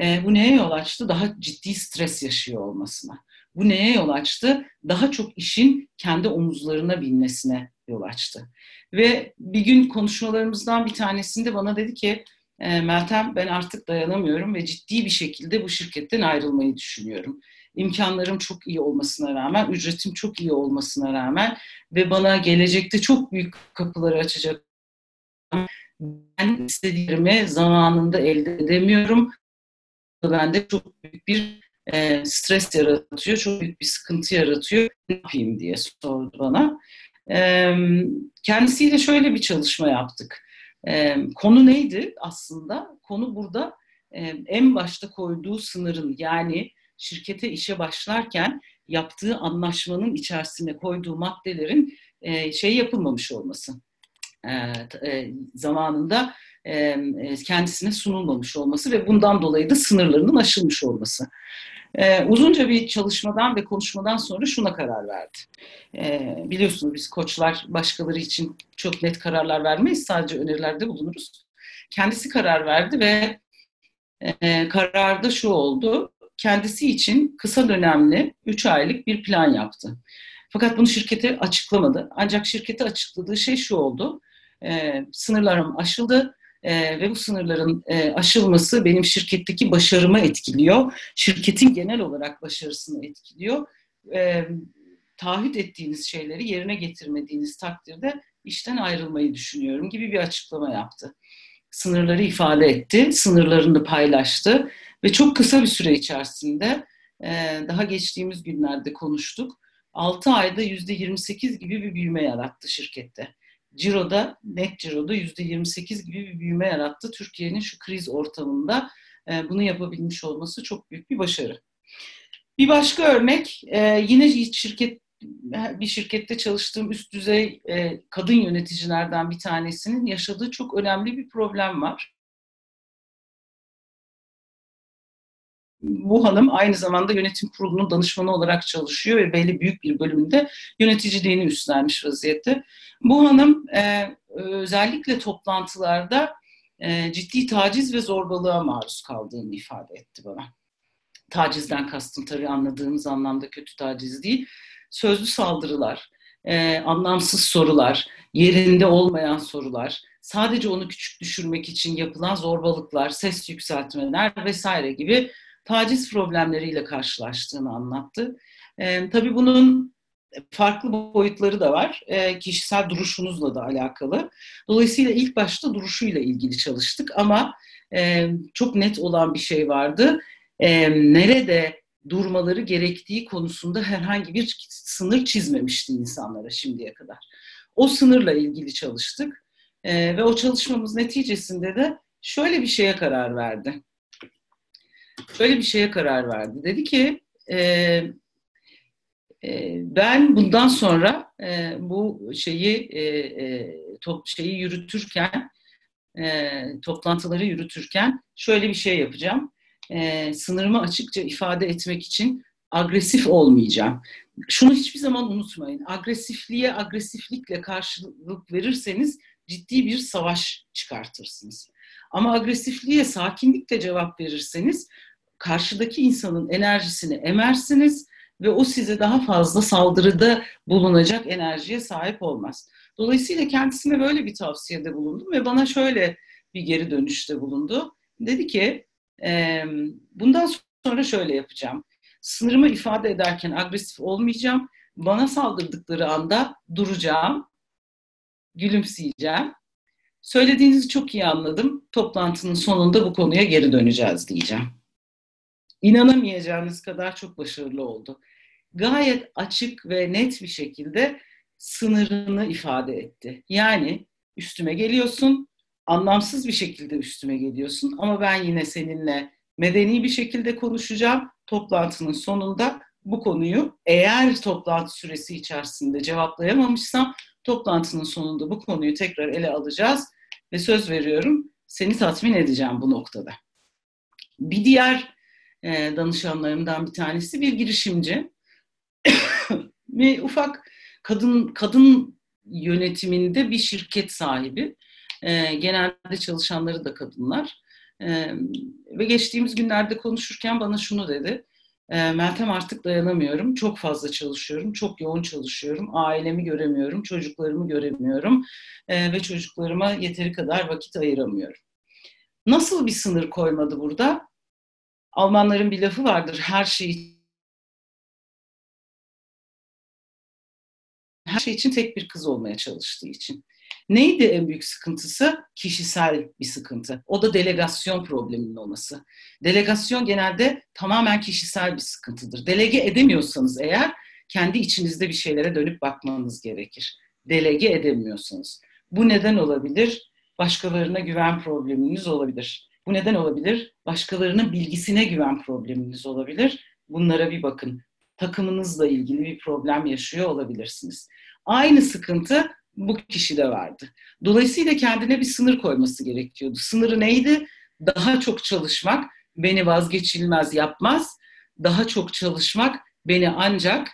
E, bu neye yol açtı? Daha ciddi stres yaşıyor olmasına. Bu neye yol açtı? Daha çok işin kendi omuzlarına binmesine yol açtı. Ve bir gün konuşmalarımızdan bir tanesinde bana dedi ki e, Meltem ben artık dayanamıyorum ve ciddi bir şekilde bu şirketten ayrılmayı düşünüyorum. İmkanlarım çok iyi olmasına rağmen, ücretim çok iyi olmasına rağmen ve bana gelecekte çok büyük kapıları açacak ben istediğimi zamanında elde edemiyorum. Bende çok büyük bir e, stres yaratıyor, çok büyük bir sıkıntı yaratıyor. Ne yapayım diye sordu bana. E, kendisiyle şöyle bir çalışma yaptık. E, konu neydi aslında? Konu burada e, en başta koyduğu sınırın yani şirkete işe başlarken yaptığı anlaşmanın içerisine koyduğu maddelerin e, şey yapılmamış olması. E, e, zamanında e, kendisine sunulmamış olması ve bundan dolayı da sınırlarının aşılmış olması. E, uzunca bir çalışmadan ve konuşmadan sonra şuna karar verdi. E, biliyorsunuz biz koçlar başkaları için çok net kararlar vermeyiz, sadece önerilerde bulunuruz. Kendisi karar verdi ve e, kararda şu oldu. Kendisi için kısa dönemli 3 aylık bir plan yaptı. Fakat bunu şirkete açıklamadı. Ancak şirkete açıkladığı şey şu oldu. E, sınırlarım aşıldı e, ve bu sınırların e, aşılması benim şirketteki başarımı etkiliyor. Şirketin genel olarak başarısını etkiliyor. E, taahhüt ettiğiniz şeyleri yerine getirmediğiniz takdirde işten ayrılmayı düşünüyorum gibi bir açıklama yaptı. Sınırları ifade etti, sınırlarını paylaştı ve çok kısa bir süre içerisinde e, daha geçtiğimiz günlerde konuştuk. 6 ayda %28 gibi bir büyüme yarattı şirkette. Ciro'da, net Ciro'da %28 gibi bir büyüme yarattı. Türkiye'nin şu kriz ortamında e, bunu yapabilmiş olması çok büyük bir başarı. Bir başka örnek, e, yine şirket bir şirkette çalıştığım üst düzey kadın yöneticilerden bir tanesinin yaşadığı çok önemli bir problem var. Bu hanım aynı zamanda yönetim kurulunun danışmanı olarak çalışıyor ve belli büyük bir bölümünde yöneticiliğini üstlenmiş vaziyette. Bu hanım e, özellikle toplantılarda e, ciddi taciz ve zorbalığa maruz kaldığını ifade etti bana. Tacizden kastım tabii anladığımız anlamda kötü taciz değil. Sözlü saldırılar, e, anlamsız sorular, yerinde olmayan sorular, sadece onu küçük düşürmek için yapılan zorbalıklar, ses yükseltmeler vesaire gibi taciz problemleriyle karşılaştığını anlattı. E, tabii bunun farklı boyutları da var. E, kişisel duruşunuzla da alakalı. Dolayısıyla ilk başta duruşuyla ilgili çalıştık ama e, çok net olan bir şey vardı. E, nerede durmaları gerektiği konusunda herhangi bir sınır çizmemişti insanlara şimdiye kadar. O sınırla ilgili çalıştık e, ve o çalışmamız neticesinde de şöyle bir şeye karar verdi şöyle bir şeye karar verdi. Dedi ki e, e, ben bundan sonra e, bu şeyi e, e, top, şeyi yürütürken e, toplantıları yürütürken şöyle bir şey yapacağım. E, sınırımı açıkça ifade etmek için agresif olmayacağım. Şunu hiçbir zaman unutmayın. Agresifliğe agresiflikle karşılık verirseniz ciddi bir savaş çıkartırsınız. Ama agresifliğe sakinlikle cevap verirseniz karşıdaki insanın enerjisini emersiniz ve o size daha fazla saldırıda bulunacak enerjiye sahip olmaz. Dolayısıyla kendisine böyle bir tavsiyede bulundum ve bana şöyle bir geri dönüşte bulundu. Dedi ki e, bundan sonra şöyle yapacağım. Sınırımı ifade ederken agresif olmayacağım. Bana saldırdıkları anda duracağım, gülümseyeceğim. Söylediğinizi çok iyi anladım. Toplantının sonunda bu konuya geri döneceğiz diyeceğim. İnanamayacağınız kadar çok başarılı oldu. Gayet açık ve net bir şekilde sınırını ifade etti. Yani üstüme geliyorsun, anlamsız bir şekilde üstüme geliyorsun ama ben yine seninle medeni bir şekilde konuşacağım. Toplantının sonunda bu konuyu eğer toplantı süresi içerisinde cevaplayamamışsam toplantının sonunda bu konuyu tekrar ele alacağız ve söz veriyorum seni tatmin edeceğim bu noktada. Bir diğer e, danışanlarımdan bir tanesi bir girişimci. (coughs) bir ufak kadın kadın yönetiminde bir şirket sahibi. E, genelde çalışanları da kadınlar. E, ve geçtiğimiz günlerde konuşurken bana şunu dedi. E, Meltem artık dayanamıyorum. Çok fazla çalışıyorum. Çok yoğun çalışıyorum. Ailemi göremiyorum. Çocuklarımı göremiyorum. E, ve çocuklarıma yeteri kadar vakit ayıramıyorum. Nasıl bir sınır koymadı burada? Almanların bir lafı vardır. Her şeyi her şey için tek bir kız olmaya çalıştığı için. Neydi en büyük sıkıntısı? Kişisel bir sıkıntı. O da delegasyon probleminin olması. Delegasyon genelde tamamen kişisel bir sıkıntıdır. Delege edemiyorsanız eğer kendi içinizde bir şeylere dönüp bakmanız gerekir. Delege edemiyorsanız. Bu neden olabilir? Başkalarına güven probleminiz olabilir. Bu neden olabilir? Başkalarının bilgisine güven probleminiz olabilir. Bunlara bir bakın. Takımınızla ilgili bir problem yaşıyor olabilirsiniz. Aynı sıkıntı bu kişide vardı. Dolayısıyla kendine bir sınır koyması gerekiyordu. Sınırı neydi? Daha çok çalışmak beni vazgeçilmez yapmaz. Daha çok çalışmak beni ancak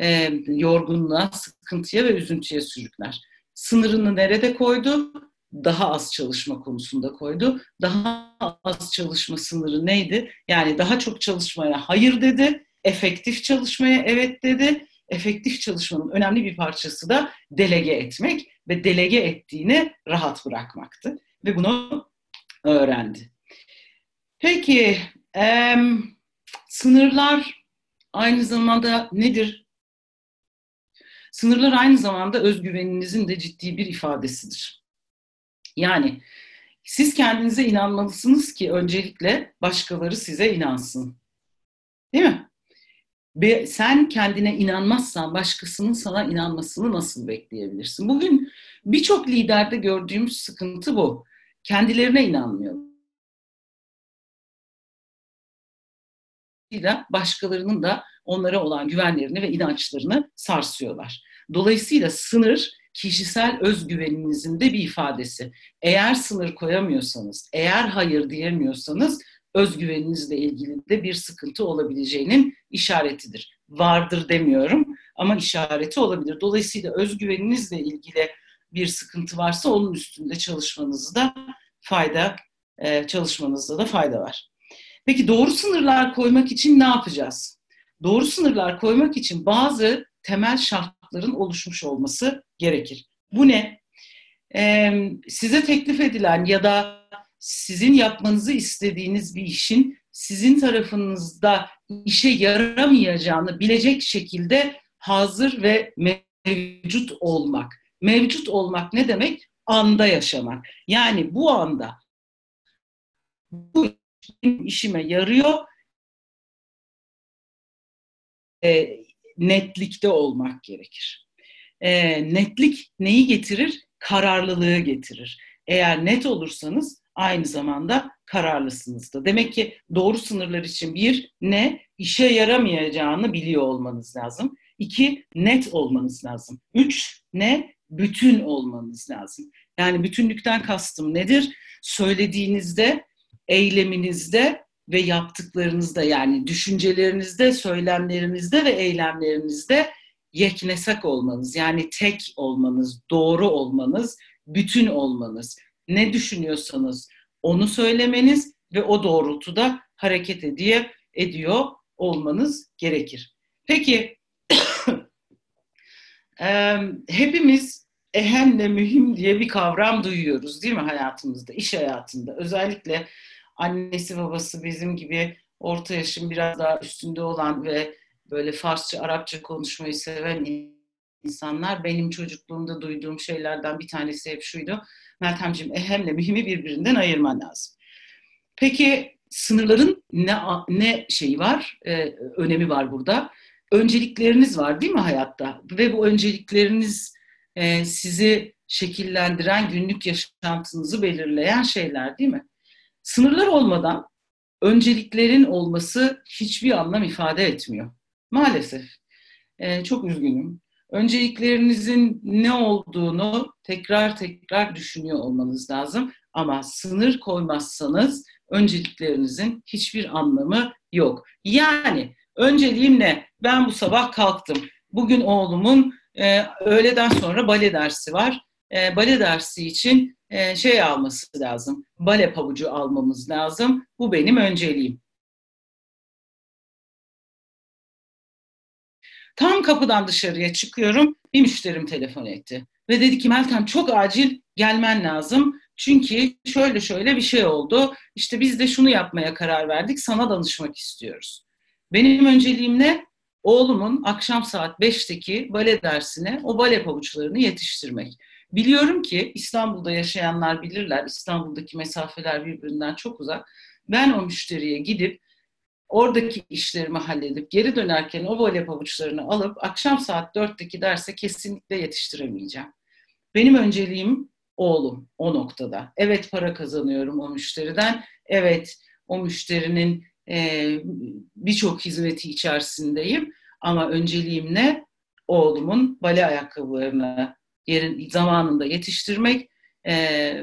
e, yorgunluğa, sıkıntıya ve üzüntüye sürükler. Sınırını nerede koydu? Daha az çalışma konusunda koydu. Daha az çalışma sınırı neydi? Yani daha çok çalışmaya hayır dedi, efektif çalışmaya evet dedi efektif çalışmanın önemli bir parçası da delege etmek ve delege ettiğini rahat bırakmaktı. Ve bunu öğrendi. Peki, e, sınırlar aynı zamanda nedir? Sınırlar aynı zamanda özgüveninizin de ciddi bir ifadesidir. Yani siz kendinize inanmalısınız ki öncelikle başkaları size inansın. Değil mi? Ve sen kendine inanmazsan başkasının sana inanmasını nasıl bekleyebilirsin? Bugün birçok liderde gördüğümüz sıkıntı bu. Kendilerine inanmıyor. Başkalarının da onlara olan güvenlerini ve inançlarını sarsıyorlar. Dolayısıyla sınır kişisel özgüveninizin de bir ifadesi. Eğer sınır koyamıyorsanız, eğer hayır diyemiyorsanız özgüveninizle ilgili de bir sıkıntı olabileceğinin işaretidir. Vardır demiyorum ama işareti olabilir. Dolayısıyla özgüveninizle ilgili bir sıkıntı varsa onun üstünde çalışmanızda fayda e, çalışmanızda da fayda var. Peki doğru sınırlar koymak için ne yapacağız? Doğru sınırlar koymak için bazı temel şartların oluşmuş olması gerekir. Bu ne? Ee, size teklif edilen ya da sizin yapmanızı istediğiniz bir işin sizin tarafınızda işe yaramayacağını bilecek şekilde hazır ve mevcut olmak. Mevcut olmak ne demek? Anda yaşamak. Yani bu anda bu işime yarıyor e, netlikte olmak gerekir. E, netlik neyi getirir? Kararlılığı getirir. Eğer net olursanız aynı zamanda kararlısınız da. Demek ki doğru sınırlar için bir, ne işe yaramayacağını biliyor olmanız lazım. İki, net olmanız lazım. Üç, ne bütün olmanız lazım. Yani bütünlükten kastım nedir? Söylediğinizde, eyleminizde ve yaptıklarınızda yani düşüncelerinizde, söylemlerinizde ve eylemlerinizde yeknesak olmanız. Yani tek olmanız, doğru olmanız, bütün olmanız ne düşünüyorsanız onu söylemeniz ve o doğrultuda hareket ediyor, ediyor olmanız gerekir. Peki (coughs) hepimiz ehem ve mühim diye bir kavram duyuyoruz değil mi hayatımızda, iş hayatında. Özellikle annesi babası bizim gibi orta yaşın biraz daha üstünde olan ve böyle Farsça, Arapça konuşmayı seven insanlar benim çocukluğumda duyduğum şeylerden bir tanesi hep şuydu. Meltemciğim ehemle mühimi birbirinden ayırman lazım. Peki sınırların ne ne şeyi var, e, önemi var burada. Öncelikleriniz var değil mi hayatta? Ve bu öncelikleriniz e, sizi şekillendiren, günlük yaşantınızı belirleyen şeyler değil mi? Sınırlar olmadan önceliklerin olması hiçbir anlam ifade etmiyor. Maalesef. E, çok üzgünüm. Önceliklerinizin ne olduğunu tekrar tekrar düşünüyor olmanız lazım. Ama sınır koymazsanız önceliklerinizin hiçbir anlamı yok. Yani önceliğim ne? Ben bu sabah kalktım. Bugün oğlumun e, öğleden sonra bale dersi var. E, bale dersi için e, şey alması lazım. Bale pabucu almamız lazım. Bu benim önceliğim. Tam kapıdan dışarıya çıkıyorum. Bir müşterim telefon etti. Ve dedi ki Meltem çok acil gelmen lazım. Çünkü şöyle şöyle bir şey oldu. İşte biz de şunu yapmaya karar verdik. Sana danışmak istiyoruz. Benim önceliğim ne? Oğlumun akşam saat 5'teki bale dersine o bale pabuçlarını yetiştirmek. Biliyorum ki İstanbul'da yaşayanlar bilirler. İstanbul'daki mesafeler birbirinden çok uzak. Ben o müşteriye gidip oradaki işlerimi halledip geri dönerken o voley pabuçlarını alıp akşam saat 4'teki derse kesinlikle yetiştiremeyeceğim. Benim önceliğim oğlum o noktada. Evet para kazanıyorum o müşteriden. Evet o müşterinin e, birçok hizmeti içerisindeyim. Ama önceliğim ne? Oğlumun bale ayakkabılarını yerin zamanında yetiştirmek e,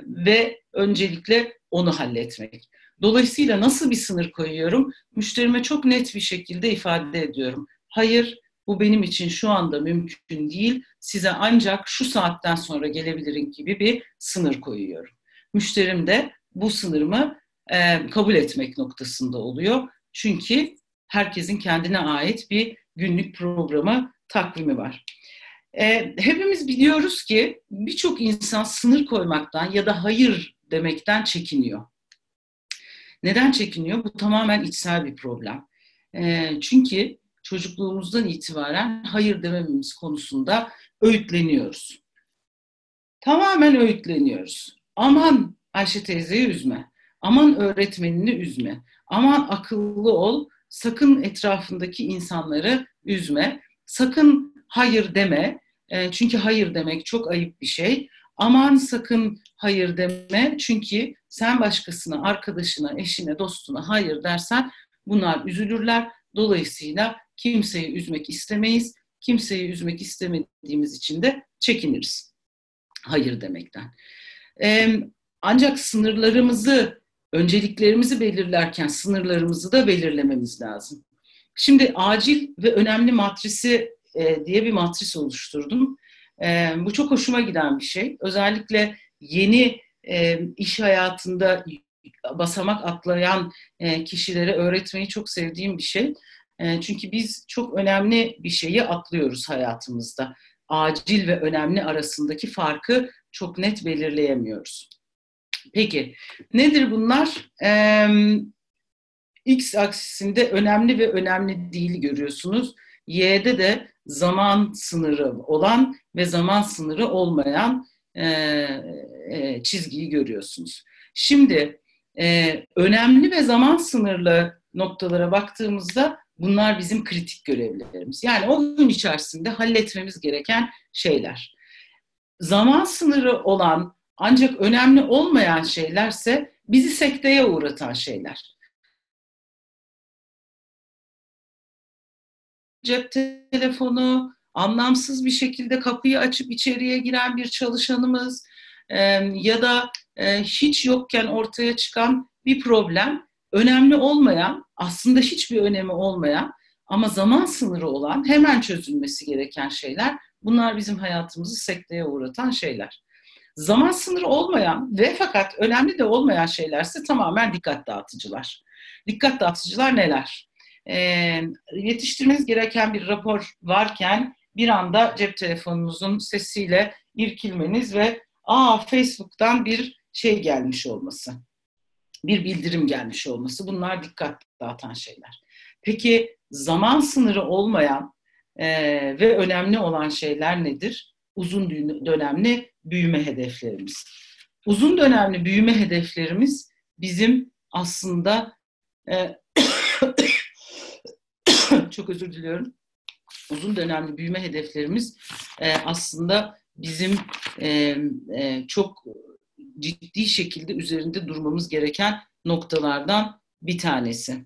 ve öncelikle onu halletmek. Dolayısıyla nasıl bir sınır koyuyorum? Müşterime çok net bir şekilde ifade ediyorum. Hayır, bu benim için şu anda mümkün değil. Size ancak şu saatten sonra gelebilirim gibi bir sınır koyuyorum. Müşterim de bu sınırımı e, kabul etmek noktasında oluyor. Çünkü herkesin kendine ait bir günlük programı, takvimi var. E, hepimiz biliyoruz ki birçok insan sınır koymaktan ya da hayır demekten çekiniyor. Neden çekiniyor? Bu tamamen içsel bir problem. E, çünkü çocukluğumuzdan itibaren hayır demememiz konusunda öğütleniyoruz. Tamamen öğütleniyoruz. Aman Ayşe teyzeyi üzme. Aman öğretmenini üzme. Aman akıllı ol. Sakın etrafındaki insanları üzme. Sakın hayır deme. E, çünkü hayır demek çok ayıp bir şey. Aman sakın hayır deme. Çünkü sen başkasına, arkadaşına, eşine, dostuna hayır dersen bunlar üzülürler. Dolayısıyla kimseyi üzmek istemeyiz. Kimseyi üzmek istemediğimiz için de çekiniriz. Hayır demekten. Ee, ancak sınırlarımızı, önceliklerimizi belirlerken sınırlarımızı da belirlememiz lazım. Şimdi acil ve önemli matrisi e, diye bir matris oluşturdum. E, bu çok hoşuma giden bir şey. Özellikle yeni e, iş hayatında basamak atlayan e, kişilere öğretmeyi çok sevdiğim bir şey. E, çünkü biz çok önemli bir şeyi atlıyoruz hayatımızda. Acil ve önemli arasındaki farkı çok net belirleyemiyoruz. Peki nedir bunlar? E, X aksisinde önemli ve önemli değil görüyorsunuz. Y'de de zaman sınırı olan ve zaman sınırı olmayan e, e, çizgiyi görüyorsunuz. Şimdi e, önemli ve zaman sınırlı noktalara baktığımızda bunlar bizim kritik görevlerimiz. Yani o gün içerisinde halletmemiz gereken şeyler. Zaman sınırı olan ancak önemli olmayan şeylerse bizi sekteye uğratan şeyler. Cep telefonu, anlamsız bir şekilde kapıyı açıp içeriye giren bir çalışanımız e, ya da e, hiç yokken ortaya çıkan bir problem önemli olmayan, aslında hiçbir önemi olmayan ama zaman sınırı olan, hemen çözülmesi gereken şeyler bunlar bizim hayatımızı sekteye uğratan şeyler. Zaman sınırı olmayan ve fakat önemli de olmayan şeylerse tamamen dikkat dağıtıcılar. Dikkat dağıtıcılar neler? Ee, yetiştirmeniz gereken bir rapor varken bir anda cep telefonunuzun sesiyle irkilmeniz ve aa Facebook'tan bir şey gelmiş olması. bir bildirim gelmiş olması bunlar dikkat dağıtan şeyler. Peki zaman sınırı olmayan e, ve önemli olan şeyler nedir? Uzun dönemli büyüme hedeflerimiz. Uzun dönemli büyüme hedeflerimiz bizim aslında e, (coughs) çok özür diliyorum. Uzun dönemli büyüme hedeflerimiz e, aslında bizim e, e, çok ciddi şekilde üzerinde durmamız gereken noktalardan bir tanesi.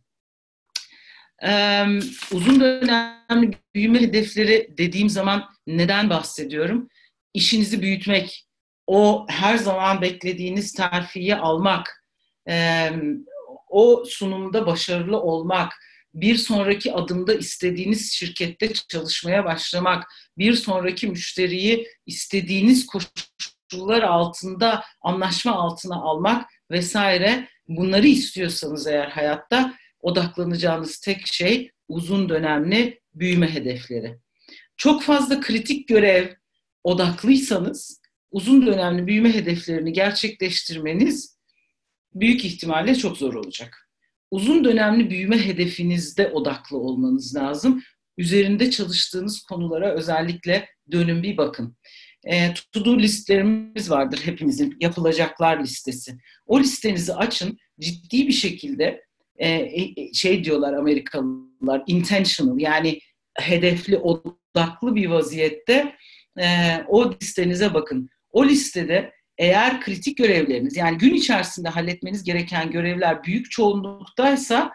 Ee, uzun dönemli büyüme hedefleri dediğim zaman neden bahsediyorum? İşinizi büyütmek, o her zaman beklediğiniz terfiyi almak, e, o sunumda başarılı olmak, bir sonraki adımda istediğiniz şirkette çalışmaya başlamak, bir sonraki müşteriyi istediğiniz koşullar altında anlaşma altına almak vesaire bunları istiyorsanız eğer hayatta odaklanacağınız tek şey uzun dönemli büyüme hedefleri. Çok fazla kritik görev odaklıysanız uzun dönemli büyüme hedeflerini gerçekleştirmeniz büyük ihtimalle çok zor olacak. Uzun dönemli büyüme hedefinizde odaklı olmanız lazım. Üzerinde çalıştığınız konulara özellikle dönün bir bakın. E, to-do listlerimiz vardır hepimizin, yapılacaklar listesi. O listenizi açın, ciddi bir şekilde e, e şey diyorlar Amerikalılar, intentional yani hedefli, odaklı bir vaziyette e, o listenize bakın. O listede eğer kritik görevleriniz yani gün içerisinde halletmeniz gereken görevler büyük çoğunluktaysa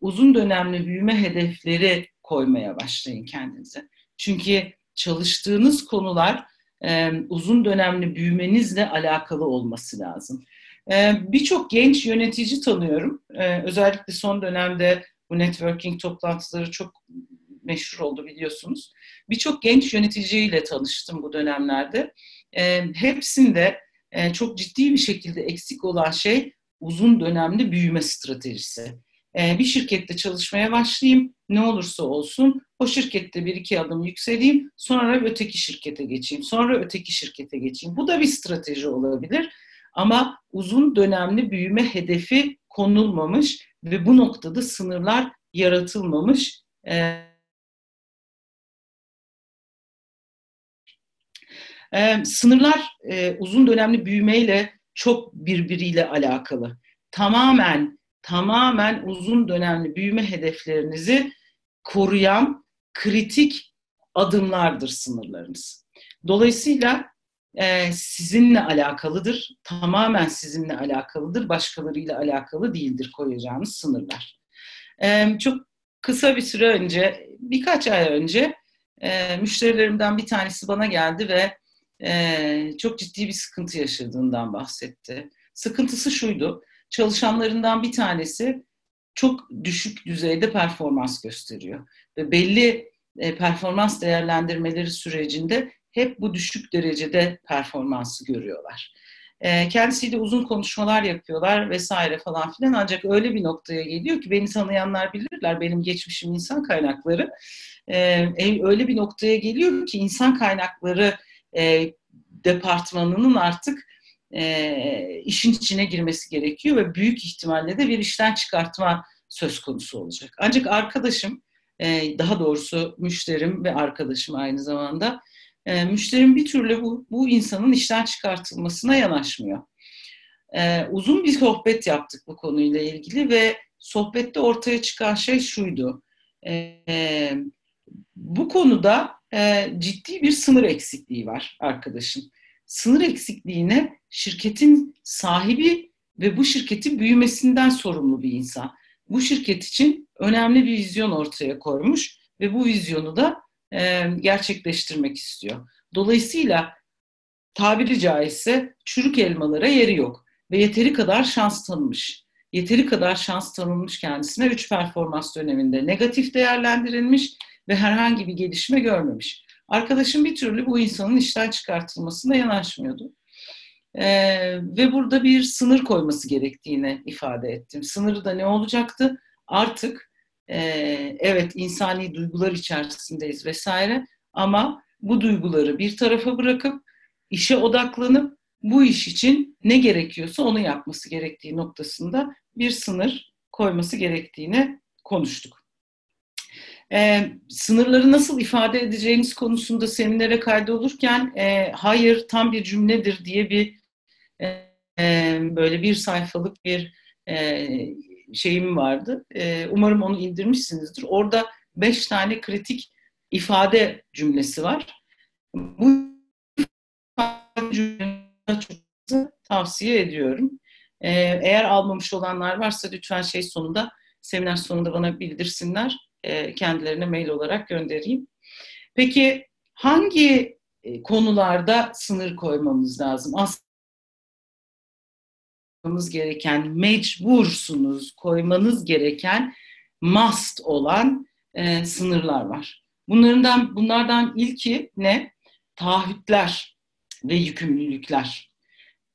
uzun dönemli büyüme hedefleri koymaya başlayın kendinize. Çünkü çalıştığınız konular e, uzun dönemli büyümenizle alakalı olması lazım. E, Birçok genç yönetici tanıyorum. E, özellikle son dönemde bu networking toplantıları çok meşhur oldu biliyorsunuz. Birçok genç yöneticiyle tanıştım bu dönemlerde. E, hepsinde e, çok ciddi bir şekilde eksik olan şey uzun dönemli büyüme stratejisi. E, bir şirkette çalışmaya başlayayım, ne olursa olsun o şirkette bir iki adım yükseleyim, sonra öteki şirkete geçeyim, sonra öteki şirkete geçeyim. Bu da bir strateji olabilir ama uzun dönemli büyüme hedefi konulmamış ve bu noktada sınırlar yaratılmamış. E, E, sınırlar e, uzun dönemli büyümeyle çok birbiriyle alakalı. Tamamen tamamen uzun dönemli büyüme hedeflerinizi koruyan kritik adımlardır sınırlarınız. Dolayısıyla e, sizinle alakalıdır, tamamen sizinle alakalıdır, başkalarıyla alakalı değildir koyacağınız sınırlar. E, çok kısa bir süre önce, birkaç ay önce e, müşterilerimden bir tanesi bana geldi ve e, çok ciddi bir sıkıntı yaşadığından bahsetti. Sıkıntısı şuydu, çalışanlarından bir tanesi çok düşük düzeyde performans gösteriyor. Ve belli e, performans değerlendirmeleri sürecinde hep bu düşük derecede performansı görüyorlar. E, kendisiyle uzun konuşmalar yapıyorlar vesaire falan filan ancak öyle bir noktaya geliyor ki beni tanıyanlar bilirler benim geçmişim insan kaynakları. E, öyle bir noktaya geliyor ki insan kaynakları e, departmanının artık e, işin içine girmesi gerekiyor ve büyük ihtimalle de bir işten çıkartma söz konusu olacak. Ancak arkadaşım, e, daha doğrusu müşterim ve arkadaşım aynı zamanda, e, müşterim bir türlü bu, bu insanın işten çıkartılmasına yanaşmıyor. E, uzun bir sohbet yaptık bu konuyla ilgili ve sohbette ortaya çıkan şey şuydu. E, bu konuda e, ciddi bir sınır eksikliği var arkadaşın. Sınır eksikliğine şirketin sahibi ve bu şirketin büyümesinden sorumlu bir insan. Bu şirket için önemli bir vizyon ortaya koymuş ve bu vizyonu da e, gerçekleştirmek istiyor. Dolayısıyla tabiri caizse çürük elmalara yeri yok ve yeteri kadar şans tanımış. Yeteri kadar şans tanınmış kendisine 3 performans döneminde negatif değerlendirilmiş ve herhangi bir gelişme görmemiş. Arkadaşım bir türlü bu insanın işten çıkartılmasına yanaşmıyordu. Ee, ve burada bir sınır koyması gerektiğini ifade ettim. Sınırı da ne olacaktı? Artık e, evet insani duygular içerisindeyiz vesaire ama bu duyguları bir tarafa bırakıp işe odaklanıp bu iş için ne gerekiyorsa onu yapması gerektiği noktasında bir sınır koyması gerektiğini konuştuk. Ee, sınırları nasıl ifade edeceğiniz konusunda seminere kaydolurken e, hayır tam bir cümledir diye bir e, böyle bir sayfalık bir e, şeyim vardı. E, umarım onu indirmişsinizdir. Orada beş tane kritik ifade cümlesi var. Bu cümleleri çok tavsiye ediyorum. E, eğer almamış olanlar varsa lütfen şey sonunda, seminer sonunda bana bildirsinler. E, kendilerine mail olarak göndereyim. Peki hangi e, konularda sınır koymamız lazım? Aslında gereken, mecbursunuz koymanız gereken must olan e, sınırlar var. Bunlardan bunlardan ilki ne? Taahhütler ve yükümlülükler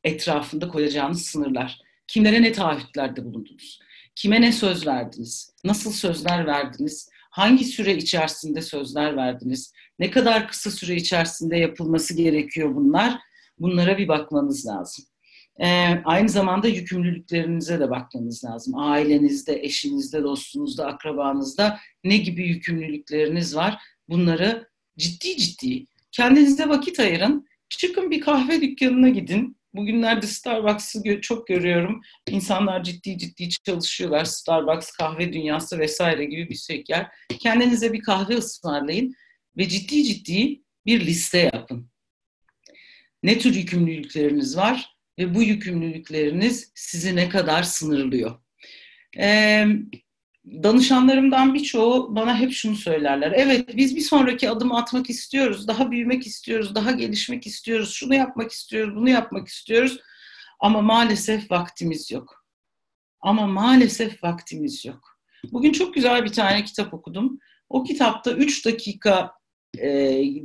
etrafında koyacağınız sınırlar. Kimlere ne taahhütlerde bulundunuz? Kime ne söz verdiniz? Nasıl sözler verdiniz? Hangi süre içerisinde sözler verdiniz? Ne kadar kısa süre içerisinde yapılması gerekiyor bunlar? Bunlara bir bakmanız lazım. Ee, aynı zamanda yükümlülüklerinize de bakmanız lazım. Ailenizde, eşinizde, dostunuzda, akrabanızda ne gibi yükümlülükleriniz var? Bunları ciddi ciddi kendinize vakit ayırın. Çıkın bir kahve dükkanına gidin. Bugünlerde Starbucks'ı çok görüyorum. İnsanlar ciddi ciddi çalışıyorlar. Starbucks, kahve dünyası vesaire gibi bir şey yer. Kendinize bir kahve ısmarlayın ve ciddi ciddi bir liste yapın. Ne tür yükümlülükleriniz var? ve bu yükümlülükleriniz sizi ne kadar sınırlıyor. Ee, danışanlarımdan birçoğu bana hep şunu söylerler. Evet biz bir sonraki adımı atmak istiyoruz, daha büyümek istiyoruz, daha gelişmek istiyoruz, şunu yapmak istiyoruz, bunu yapmak istiyoruz. Ama maalesef vaktimiz yok. Ama maalesef vaktimiz yok. Bugün çok güzel bir tane kitap okudum. O kitapta 3 dakika e,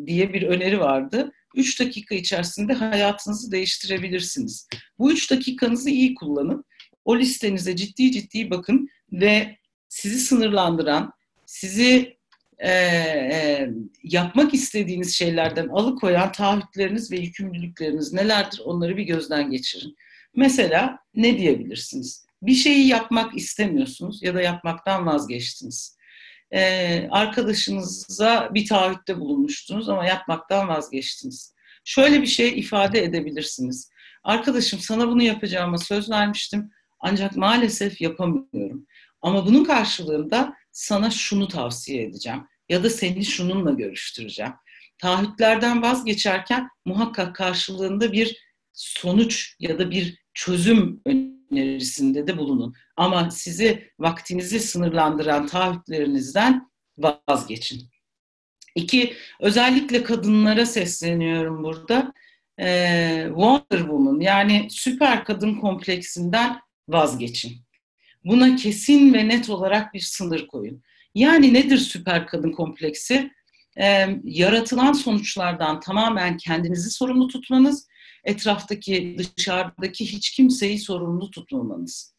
diye bir öneri vardı. 3 dakika içerisinde hayatınızı değiştirebilirsiniz. Bu 3 dakikanızı iyi kullanın. O listenize ciddi ciddi bakın ve sizi sınırlandıran, sizi e, e, yapmak istediğiniz şeylerden alıkoyan taahhütleriniz ve yükümlülükleriniz nelerdir onları bir gözden geçirin. Mesela ne diyebilirsiniz? Bir şeyi yapmak istemiyorsunuz ya da yapmaktan vazgeçtiniz e, arkadaşınıza bir taahhütte bulunmuştunuz ama yapmaktan vazgeçtiniz. Şöyle bir şey ifade edebilirsiniz. Arkadaşım sana bunu yapacağıma söz vermiştim ancak maalesef yapamıyorum. Ama bunun karşılığında sana şunu tavsiye edeceğim ya da seni şununla görüştüreceğim. Taahhütlerden vazgeçerken muhakkak karşılığında bir sonuç ya da bir çözüm önerisinde de bulunun. Ama sizi vaktinizi sınırlandıran taahhütlerinizden vazgeçin. İki, özellikle kadınlara sesleniyorum burada. Ee, Wonder Woman yani süper kadın kompleksinden vazgeçin. Buna kesin ve net olarak bir sınır koyun. Yani nedir süper kadın kompleksi? Ee, yaratılan sonuçlardan tamamen kendinizi sorumlu tutmanız etraftaki, dışarıdaki hiç kimseyi sorumlu tutmamanız.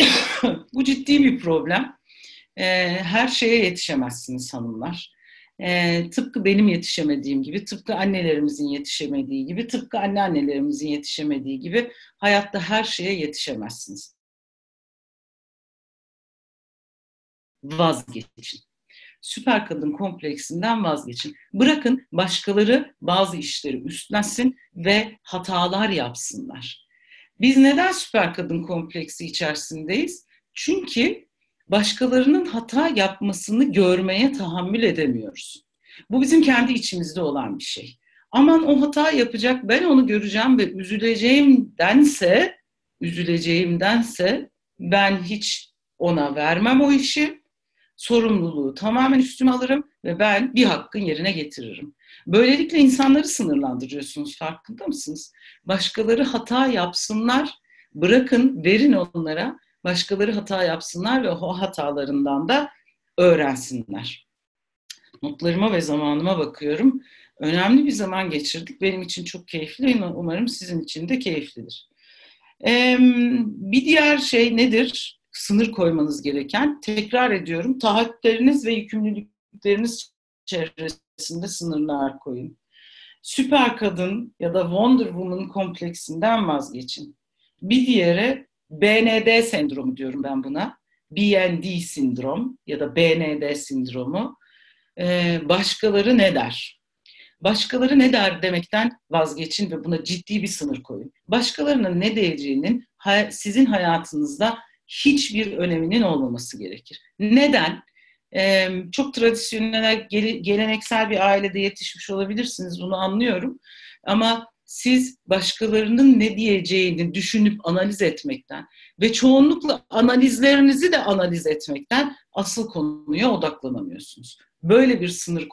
(coughs) Bu ciddi bir problem. Ee, her şeye yetişemezsiniz hanımlar. Ee, tıpkı benim yetişemediğim gibi, tıpkı annelerimizin yetişemediği gibi, tıpkı anneannelerimizin yetişemediği gibi hayatta her şeye yetişemezsiniz. Vazgeçin süper kadın kompleksinden vazgeçin. Bırakın başkaları bazı işleri üstlensin ve hatalar yapsınlar. Biz neden süper kadın kompleksi içerisindeyiz? Çünkü başkalarının hata yapmasını görmeye tahammül edemiyoruz. Bu bizim kendi içimizde olan bir şey. Aman o hata yapacak, ben onu göreceğim ve üzüleceğimdense, üzüleceğimdense ben hiç ona vermem o işi sorumluluğu tamamen üstüme alırım ve ben bir hakkın yerine getiririm. Böylelikle insanları sınırlandırıyorsunuz farkında mısınız? Başkaları hata yapsınlar, bırakın, verin onlara. Başkaları hata yapsınlar ve o hatalarından da öğrensinler. Notlarıma ve zamanıma bakıyorum. Önemli bir zaman geçirdik. Benim için çok keyifli. Umarım sizin için de keyiflidir. Ee, bir diğer şey nedir? Sınır koymanız gereken, tekrar ediyorum, taahhütleriniz ve yükümlülükleriniz çevresinde sınırlar koyun. süper kadın ya da Wonder Woman kompleksinden vazgeçin. Bir diğeri BND sendromu diyorum ben buna. BND sindrom ya da BND sindromu. Ee, başkaları ne der? Başkaları ne der demekten vazgeçin ve buna ciddi bir sınır koyun. Başkalarının ne diyeceğinin sizin hayatınızda hiçbir öneminin olmaması gerekir. Neden? Ee, çok tradisyonel, geleneksel bir ailede yetişmiş olabilirsiniz, bunu anlıyorum. Ama siz başkalarının ne diyeceğini düşünüp analiz etmekten ve çoğunlukla analizlerinizi de analiz etmekten asıl konuya odaklanamıyorsunuz. Böyle bir sınır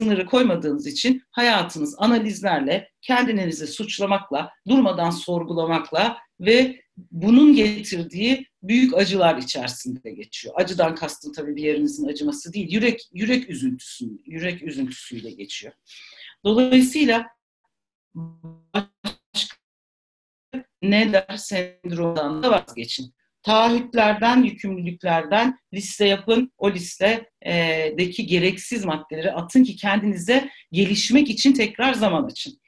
sınırı koymadığınız için hayatınız analizlerle, kendinizi suçlamakla, durmadan sorgulamakla ve bunun getirdiği büyük acılar içerisinde geçiyor. Acıdan kastım tabii bir yerinizin acıması değil, yürek yürek üzüntüsü, yürek üzüntüsüyle geçiyor. Dolayısıyla ne der sendromdan da vazgeçin taahhütlerden, yükümlülüklerden liste yapın. O listedeki gereksiz maddeleri atın ki kendinize gelişmek için tekrar zaman açın.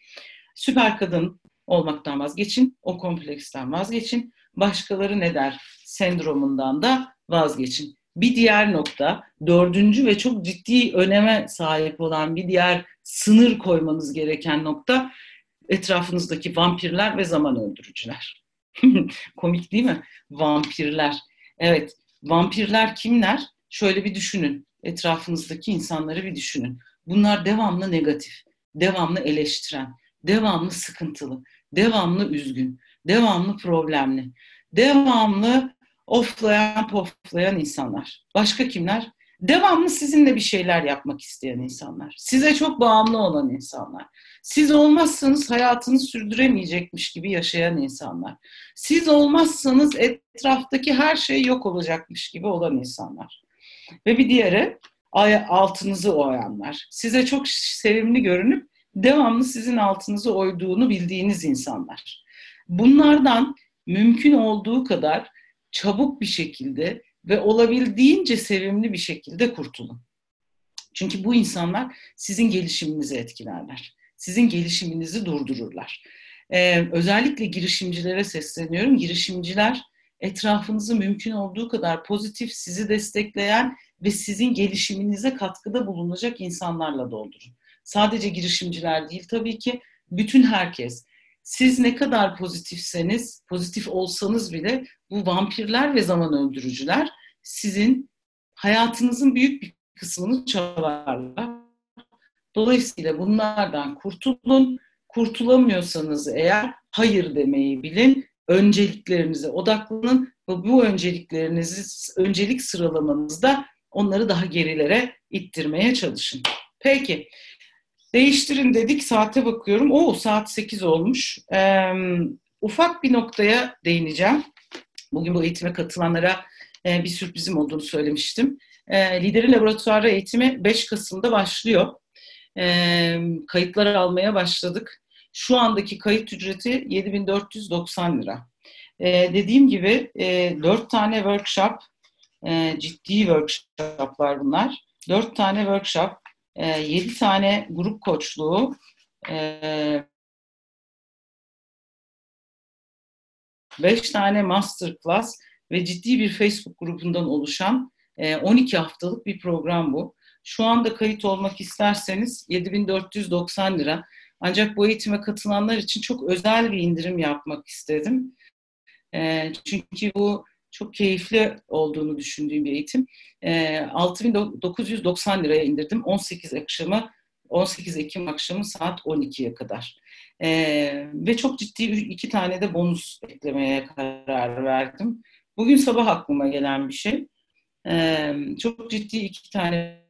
Süper kadın olmaktan vazgeçin, o kompleksten vazgeçin. Başkaları ne der sendromundan da vazgeçin. Bir diğer nokta, dördüncü ve çok ciddi öneme sahip olan bir diğer sınır koymanız gereken nokta etrafınızdaki vampirler ve zaman öldürücüler. (laughs) Komik değil mi? Vampirler. Evet, vampirler kimler? Şöyle bir düşünün. Etrafınızdaki insanları bir düşünün. Bunlar devamlı negatif, devamlı eleştiren, devamlı sıkıntılı, devamlı üzgün, devamlı problemli, devamlı oflayan poflayan insanlar. Başka kimler? Devamlı sizinle bir şeyler yapmak isteyen insanlar. Size çok bağımlı olan insanlar. Siz olmazsanız hayatını sürdüremeyecekmiş gibi yaşayan insanlar. Siz olmazsanız etraftaki her şey yok olacakmış gibi olan insanlar. Ve bir diğeri altınızı oyanlar. Size çok sevimli görünüp devamlı sizin altınızı oyduğunu bildiğiniz insanlar. Bunlardan mümkün olduğu kadar çabuk bir şekilde ve olabildiğince sevimli bir şekilde kurtulun. Çünkü bu insanlar sizin gelişiminizi etkilerler. Sizin gelişiminizi durdururlar. Ee, özellikle girişimcilere sesleniyorum. Girişimciler etrafınızı mümkün olduğu kadar pozitif, sizi destekleyen ve sizin gelişiminize katkıda bulunacak insanlarla doldurun. Sadece girişimciler değil tabii ki bütün herkes. Siz ne kadar pozitifseniz, pozitif olsanız bile bu vampirler ve zaman öldürücüler sizin hayatınızın büyük bir kısmını çalarlar. Dolayısıyla bunlardan kurtulun. Kurtulamıyorsanız eğer hayır demeyi bilin. Önceliklerinize odaklanın ve bu önceliklerinizi öncelik sıralamanızda onları daha gerilere ittirmeye çalışın. Peki. Değiştirin dedik. Saate bakıyorum. O saat 8 olmuş. Ee, ufak bir noktaya değineceğim. Bugün bu eğitime katılanlara e, bir sürprizim olduğunu söylemiştim. E, Lideri Laboratuvarı eğitimi 5 Kasım'da başlıyor. E, kayıtları almaya başladık. Şu andaki kayıt ücreti 7490 lira. E, dediğim gibi e, 4 tane workshop, e, ciddi workshoplar bunlar. 4 tane workshop, e, 7 tane grup koçluğu, e, 5 tane masterclass ve ciddi bir Facebook grubundan oluşan 12 e, haftalık bir program bu. Şu anda kayıt olmak isterseniz 7490 lira. Ancak bu eğitime katılanlar için çok özel bir indirim yapmak istedim. Çünkü bu çok keyifli olduğunu düşündüğüm bir eğitim. 6990 e, liraya indirdim. 18 akşamı 18 Ekim akşamı saat 12'ye kadar. ve çok ciddi iki tane de bonus eklemeye karar verdim. Bugün sabah aklıma gelen bir şey. Ee, çok ciddi iki tane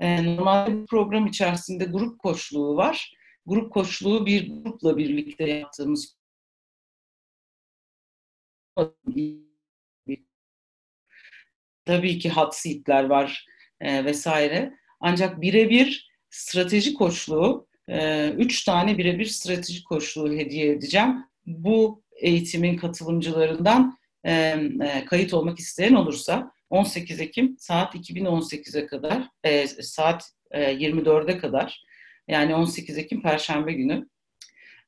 e, normalde program içerisinde grup koçluğu var. Grup koçluğu bir grupla birlikte yaptığımız tabii ki hot seatler var e, vesaire. Ancak birebir strateji koçluğu, e, üç tane birebir strateji koçluğu hediye edeceğim. Bu eğitimin katılımcılarından e, e, kayıt olmak isteyen olursa 18 Ekim saat 2018'e kadar e, saat 24'e kadar yani 18 Ekim Perşembe günü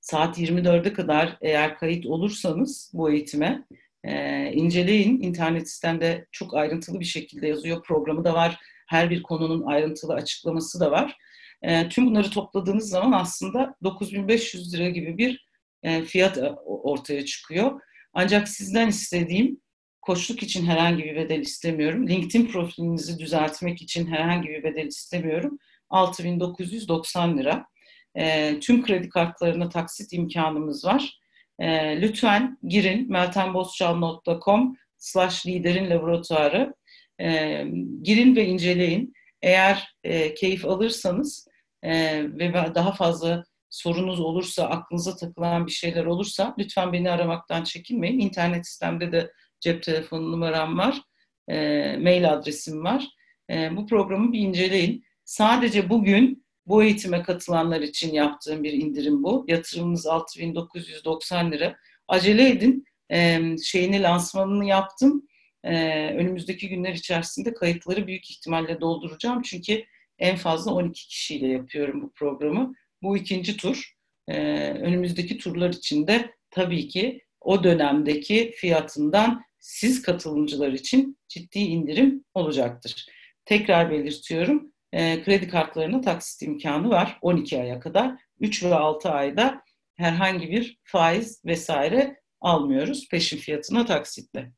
saat 24'e kadar eğer kayıt olursanız bu eğitime e, inceleyin. İnternet sitemde çok ayrıntılı bir şekilde yazıyor. Programı da var. Her bir konunun ayrıntılı açıklaması da var. E, tüm bunları topladığınız zaman aslında 9500 lira gibi bir e, fiyat e, ortaya çıkıyor. Ancak sizden istediğim koçluk için herhangi bir bedel istemiyorum. LinkedIn profilinizi düzeltmek için herhangi bir bedel istemiyorum. 6990 lira. E, tüm kredi kartlarına taksit imkanımız var. E, lütfen girin meltembozçal.com slash liderin laboratuvarı. E, girin ve inceleyin. Eğer e, keyif alırsanız e, ve daha fazla sorunuz olursa, aklınıza takılan bir şeyler olursa lütfen beni aramaktan çekinmeyin. İnternet sistemde de cep telefonu numaram var, e, mail adresim var. E, bu programı bir inceleyin. Sadece bugün bu eğitime katılanlar için yaptığım bir indirim bu. Yatırımınız 6990 lira. Acele edin. E, şeyini lansmanını yaptım. E, önümüzdeki günler içerisinde kayıtları büyük ihtimalle dolduracağım. Çünkü en fazla 12 kişiyle yapıyorum bu programı. Bu ikinci tur. E, önümüzdeki turlar için de tabii ki o dönemdeki fiyatından siz katılımcılar için ciddi indirim olacaktır. Tekrar belirtiyorum, e, kredi kartlarına taksit imkanı var 12 aya kadar. 3 ve 6 ayda herhangi bir faiz vesaire almıyoruz peşin fiyatına taksitle.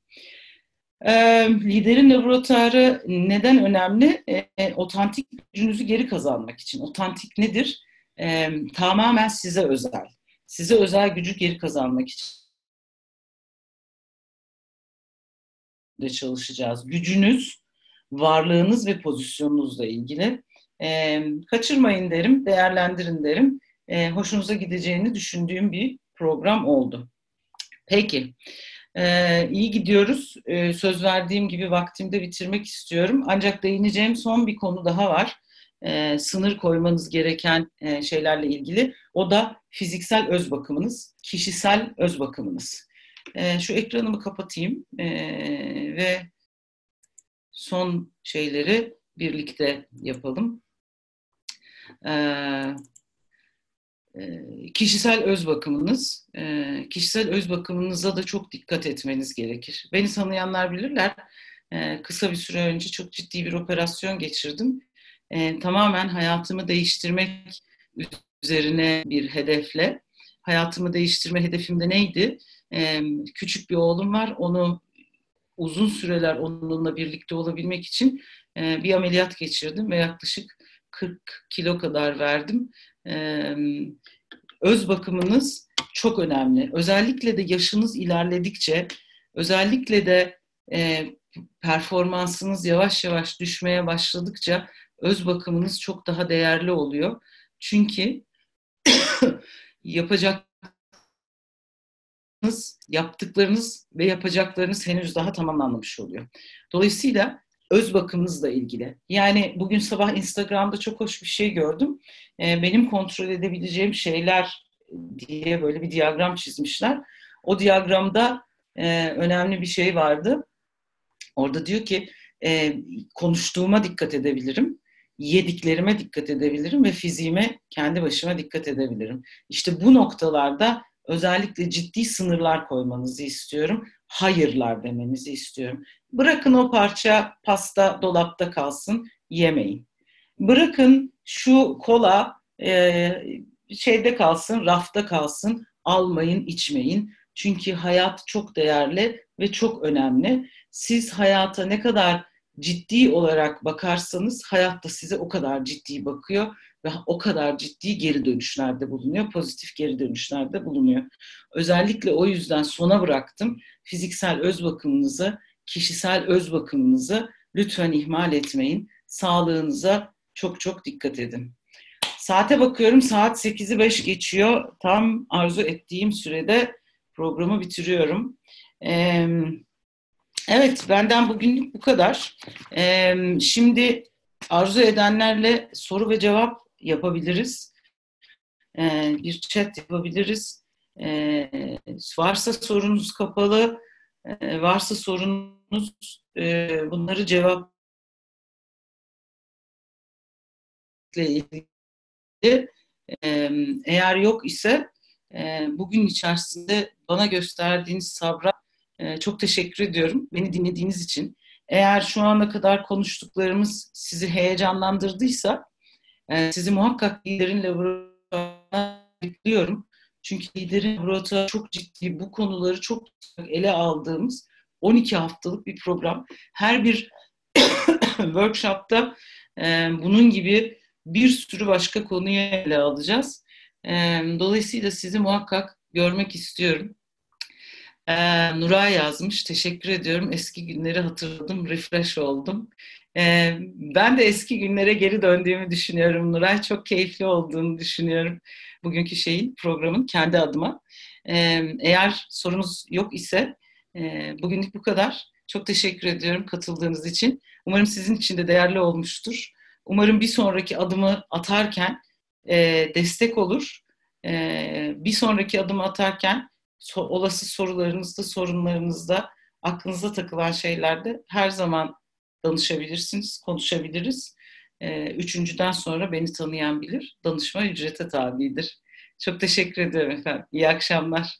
E, liderin laboratuvarı neden önemli? E, otantik gücünüzü geri kazanmak için. Otantik nedir? E, tamamen size özel. Size özel gücü geri kazanmak için de çalışacağız. Gücünüz, varlığınız ve pozisyonunuzla ilgili. E, kaçırmayın derim, değerlendirin derim. E, hoşunuza gideceğini düşündüğüm bir program oldu. Peki, e, iyi gidiyoruz. E, söz verdiğim gibi vaktimde bitirmek istiyorum. Ancak değineceğim son bir konu daha var. E, sınır koymanız gereken e, şeylerle ilgili. O da fiziksel öz bakımınız, kişisel öz bakımınız. E, şu ekranımı kapatayım e, ve son şeyleri birlikte yapalım. E, kişisel öz bakımınız, e, kişisel öz bakımınıza da çok dikkat etmeniz gerekir. Beni tanıyanlar bilirler. E, kısa bir süre önce çok ciddi bir operasyon geçirdim. E, tamamen hayatımı değiştirmek üzerine bir hedefle. Hayatımı değiştirme hedefim de neydi? e, küçük bir oğlum var. Onu uzun süreler onunla birlikte olabilmek için e, bir ameliyat geçirdim ve yaklaşık 40 kilo kadar verdim. E, öz bakımınız çok önemli. Özellikle de yaşınız ilerledikçe, özellikle de e, performansınız yavaş yavaş düşmeye başladıkça öz bakımınız çok daha değerli oluyor. Çünkü (coughs) yapacak yaptıklarınız ve yapacaklarınız henüz daha tamamlanmamış oluyor. Dolayısıyla öz bakımınızla ilgili. Yani bugün sabah Instagram'da çok hoş bir şey gördüm. Ee, benim kontrol edebileceğim şeyler diye böyle bir diyagram çizmişler. O diyagramda e, önemli bir şey vardı. Orada diyor ki e, konuştuğuma dikkat edebilirim, yediklerime dikkat edebilirim ve fiziğime kendi başıma dikkat edebilirim. İşte bu noktalarda özellikle ciddi sınırlar koymanızı istiyorum. Hayırlar demenizi istiyorum. Bırakın o parça pasta dolapta kalsın, yemeyin. Bırakın şu kola e, şeyde kalsın, rafta kalsın, almayın, içmeyin. Çünkü hayat çok değerli ve çok önemli. Siz hayata ne kadar ciddi olarak bakarsanız hayat da size o kadar ciddi bakıyor ve o kadar ciddi geri dönüşlerde bulunuyor, pozitif geri dönüşlerde bulunuyor. Özellikle o yüzden sona bıraktım. Fiziksel öz bakımınızı, kişisel öz bakımınızı lütfen ihmal etmeyin. Sağlığınıza çok çok dikkat edin. Saate bakıyorum saat 8'i 5 geçiyor. Tam arzu ettiğim sürede programı bitiriyorum. Evet benden bugünlük bu kadar. şimdi arzu edenlerle soru ve cevap yapabiliriz. E, bir chat yapabiliriz. E, varsa sorunuz kapalı, e, varsa sorunuz e, bunları cevap ilgili eğer yok ise bugün içerisinde bana gösterdiğiniz sabra çok teşekkür ediyorum. Beni dinlediğiniz için. Eğer şu ana kadar konuştuklarımız sizi heyecanlandırdıysa sizi muhakkak liderin laboratuvarına bekliyorum. Çünkü liderin laboratuvarı çok ciddi bu konuları çok ele aldığımız 12 haftalık bir program. Her bir (coughs) workshopta bunun gibi bir sürü başka konuyu ele alacağız. dolayısıyla sizi muhakkak görmek istiyorum. Ee, Nuray yazmış. Teşekkür ediyorum. Eski günleri hatırladım. Refresh oldum. Ee, ben de eski günlere geri döndüğümü düşünüyorum Nuray. Çok keyifli olduğunu düşünüyorum. Bugünkü şeyin, programın kendi adıma. Ee, eğer sorunuz yok ise e, bugünlük bu kadar. Çok teşekkür ediyorum katıldığınız için. Umarım sizin için de değerli olmuştur. Umarım bir sonraki adımı atarken e, destek olur. E, bir sonraki adımı atarken so, olası sorularınızda, sorunlarınızda, aklınıza takılan şeylerde her zaman danışabilirsiniz, konuşabiliriz. E, üçüncüden sonra beni tanıyan bilir. Danışma ücrete tabidir. Çok teşekkür ederim efendim. İyi akşamlar.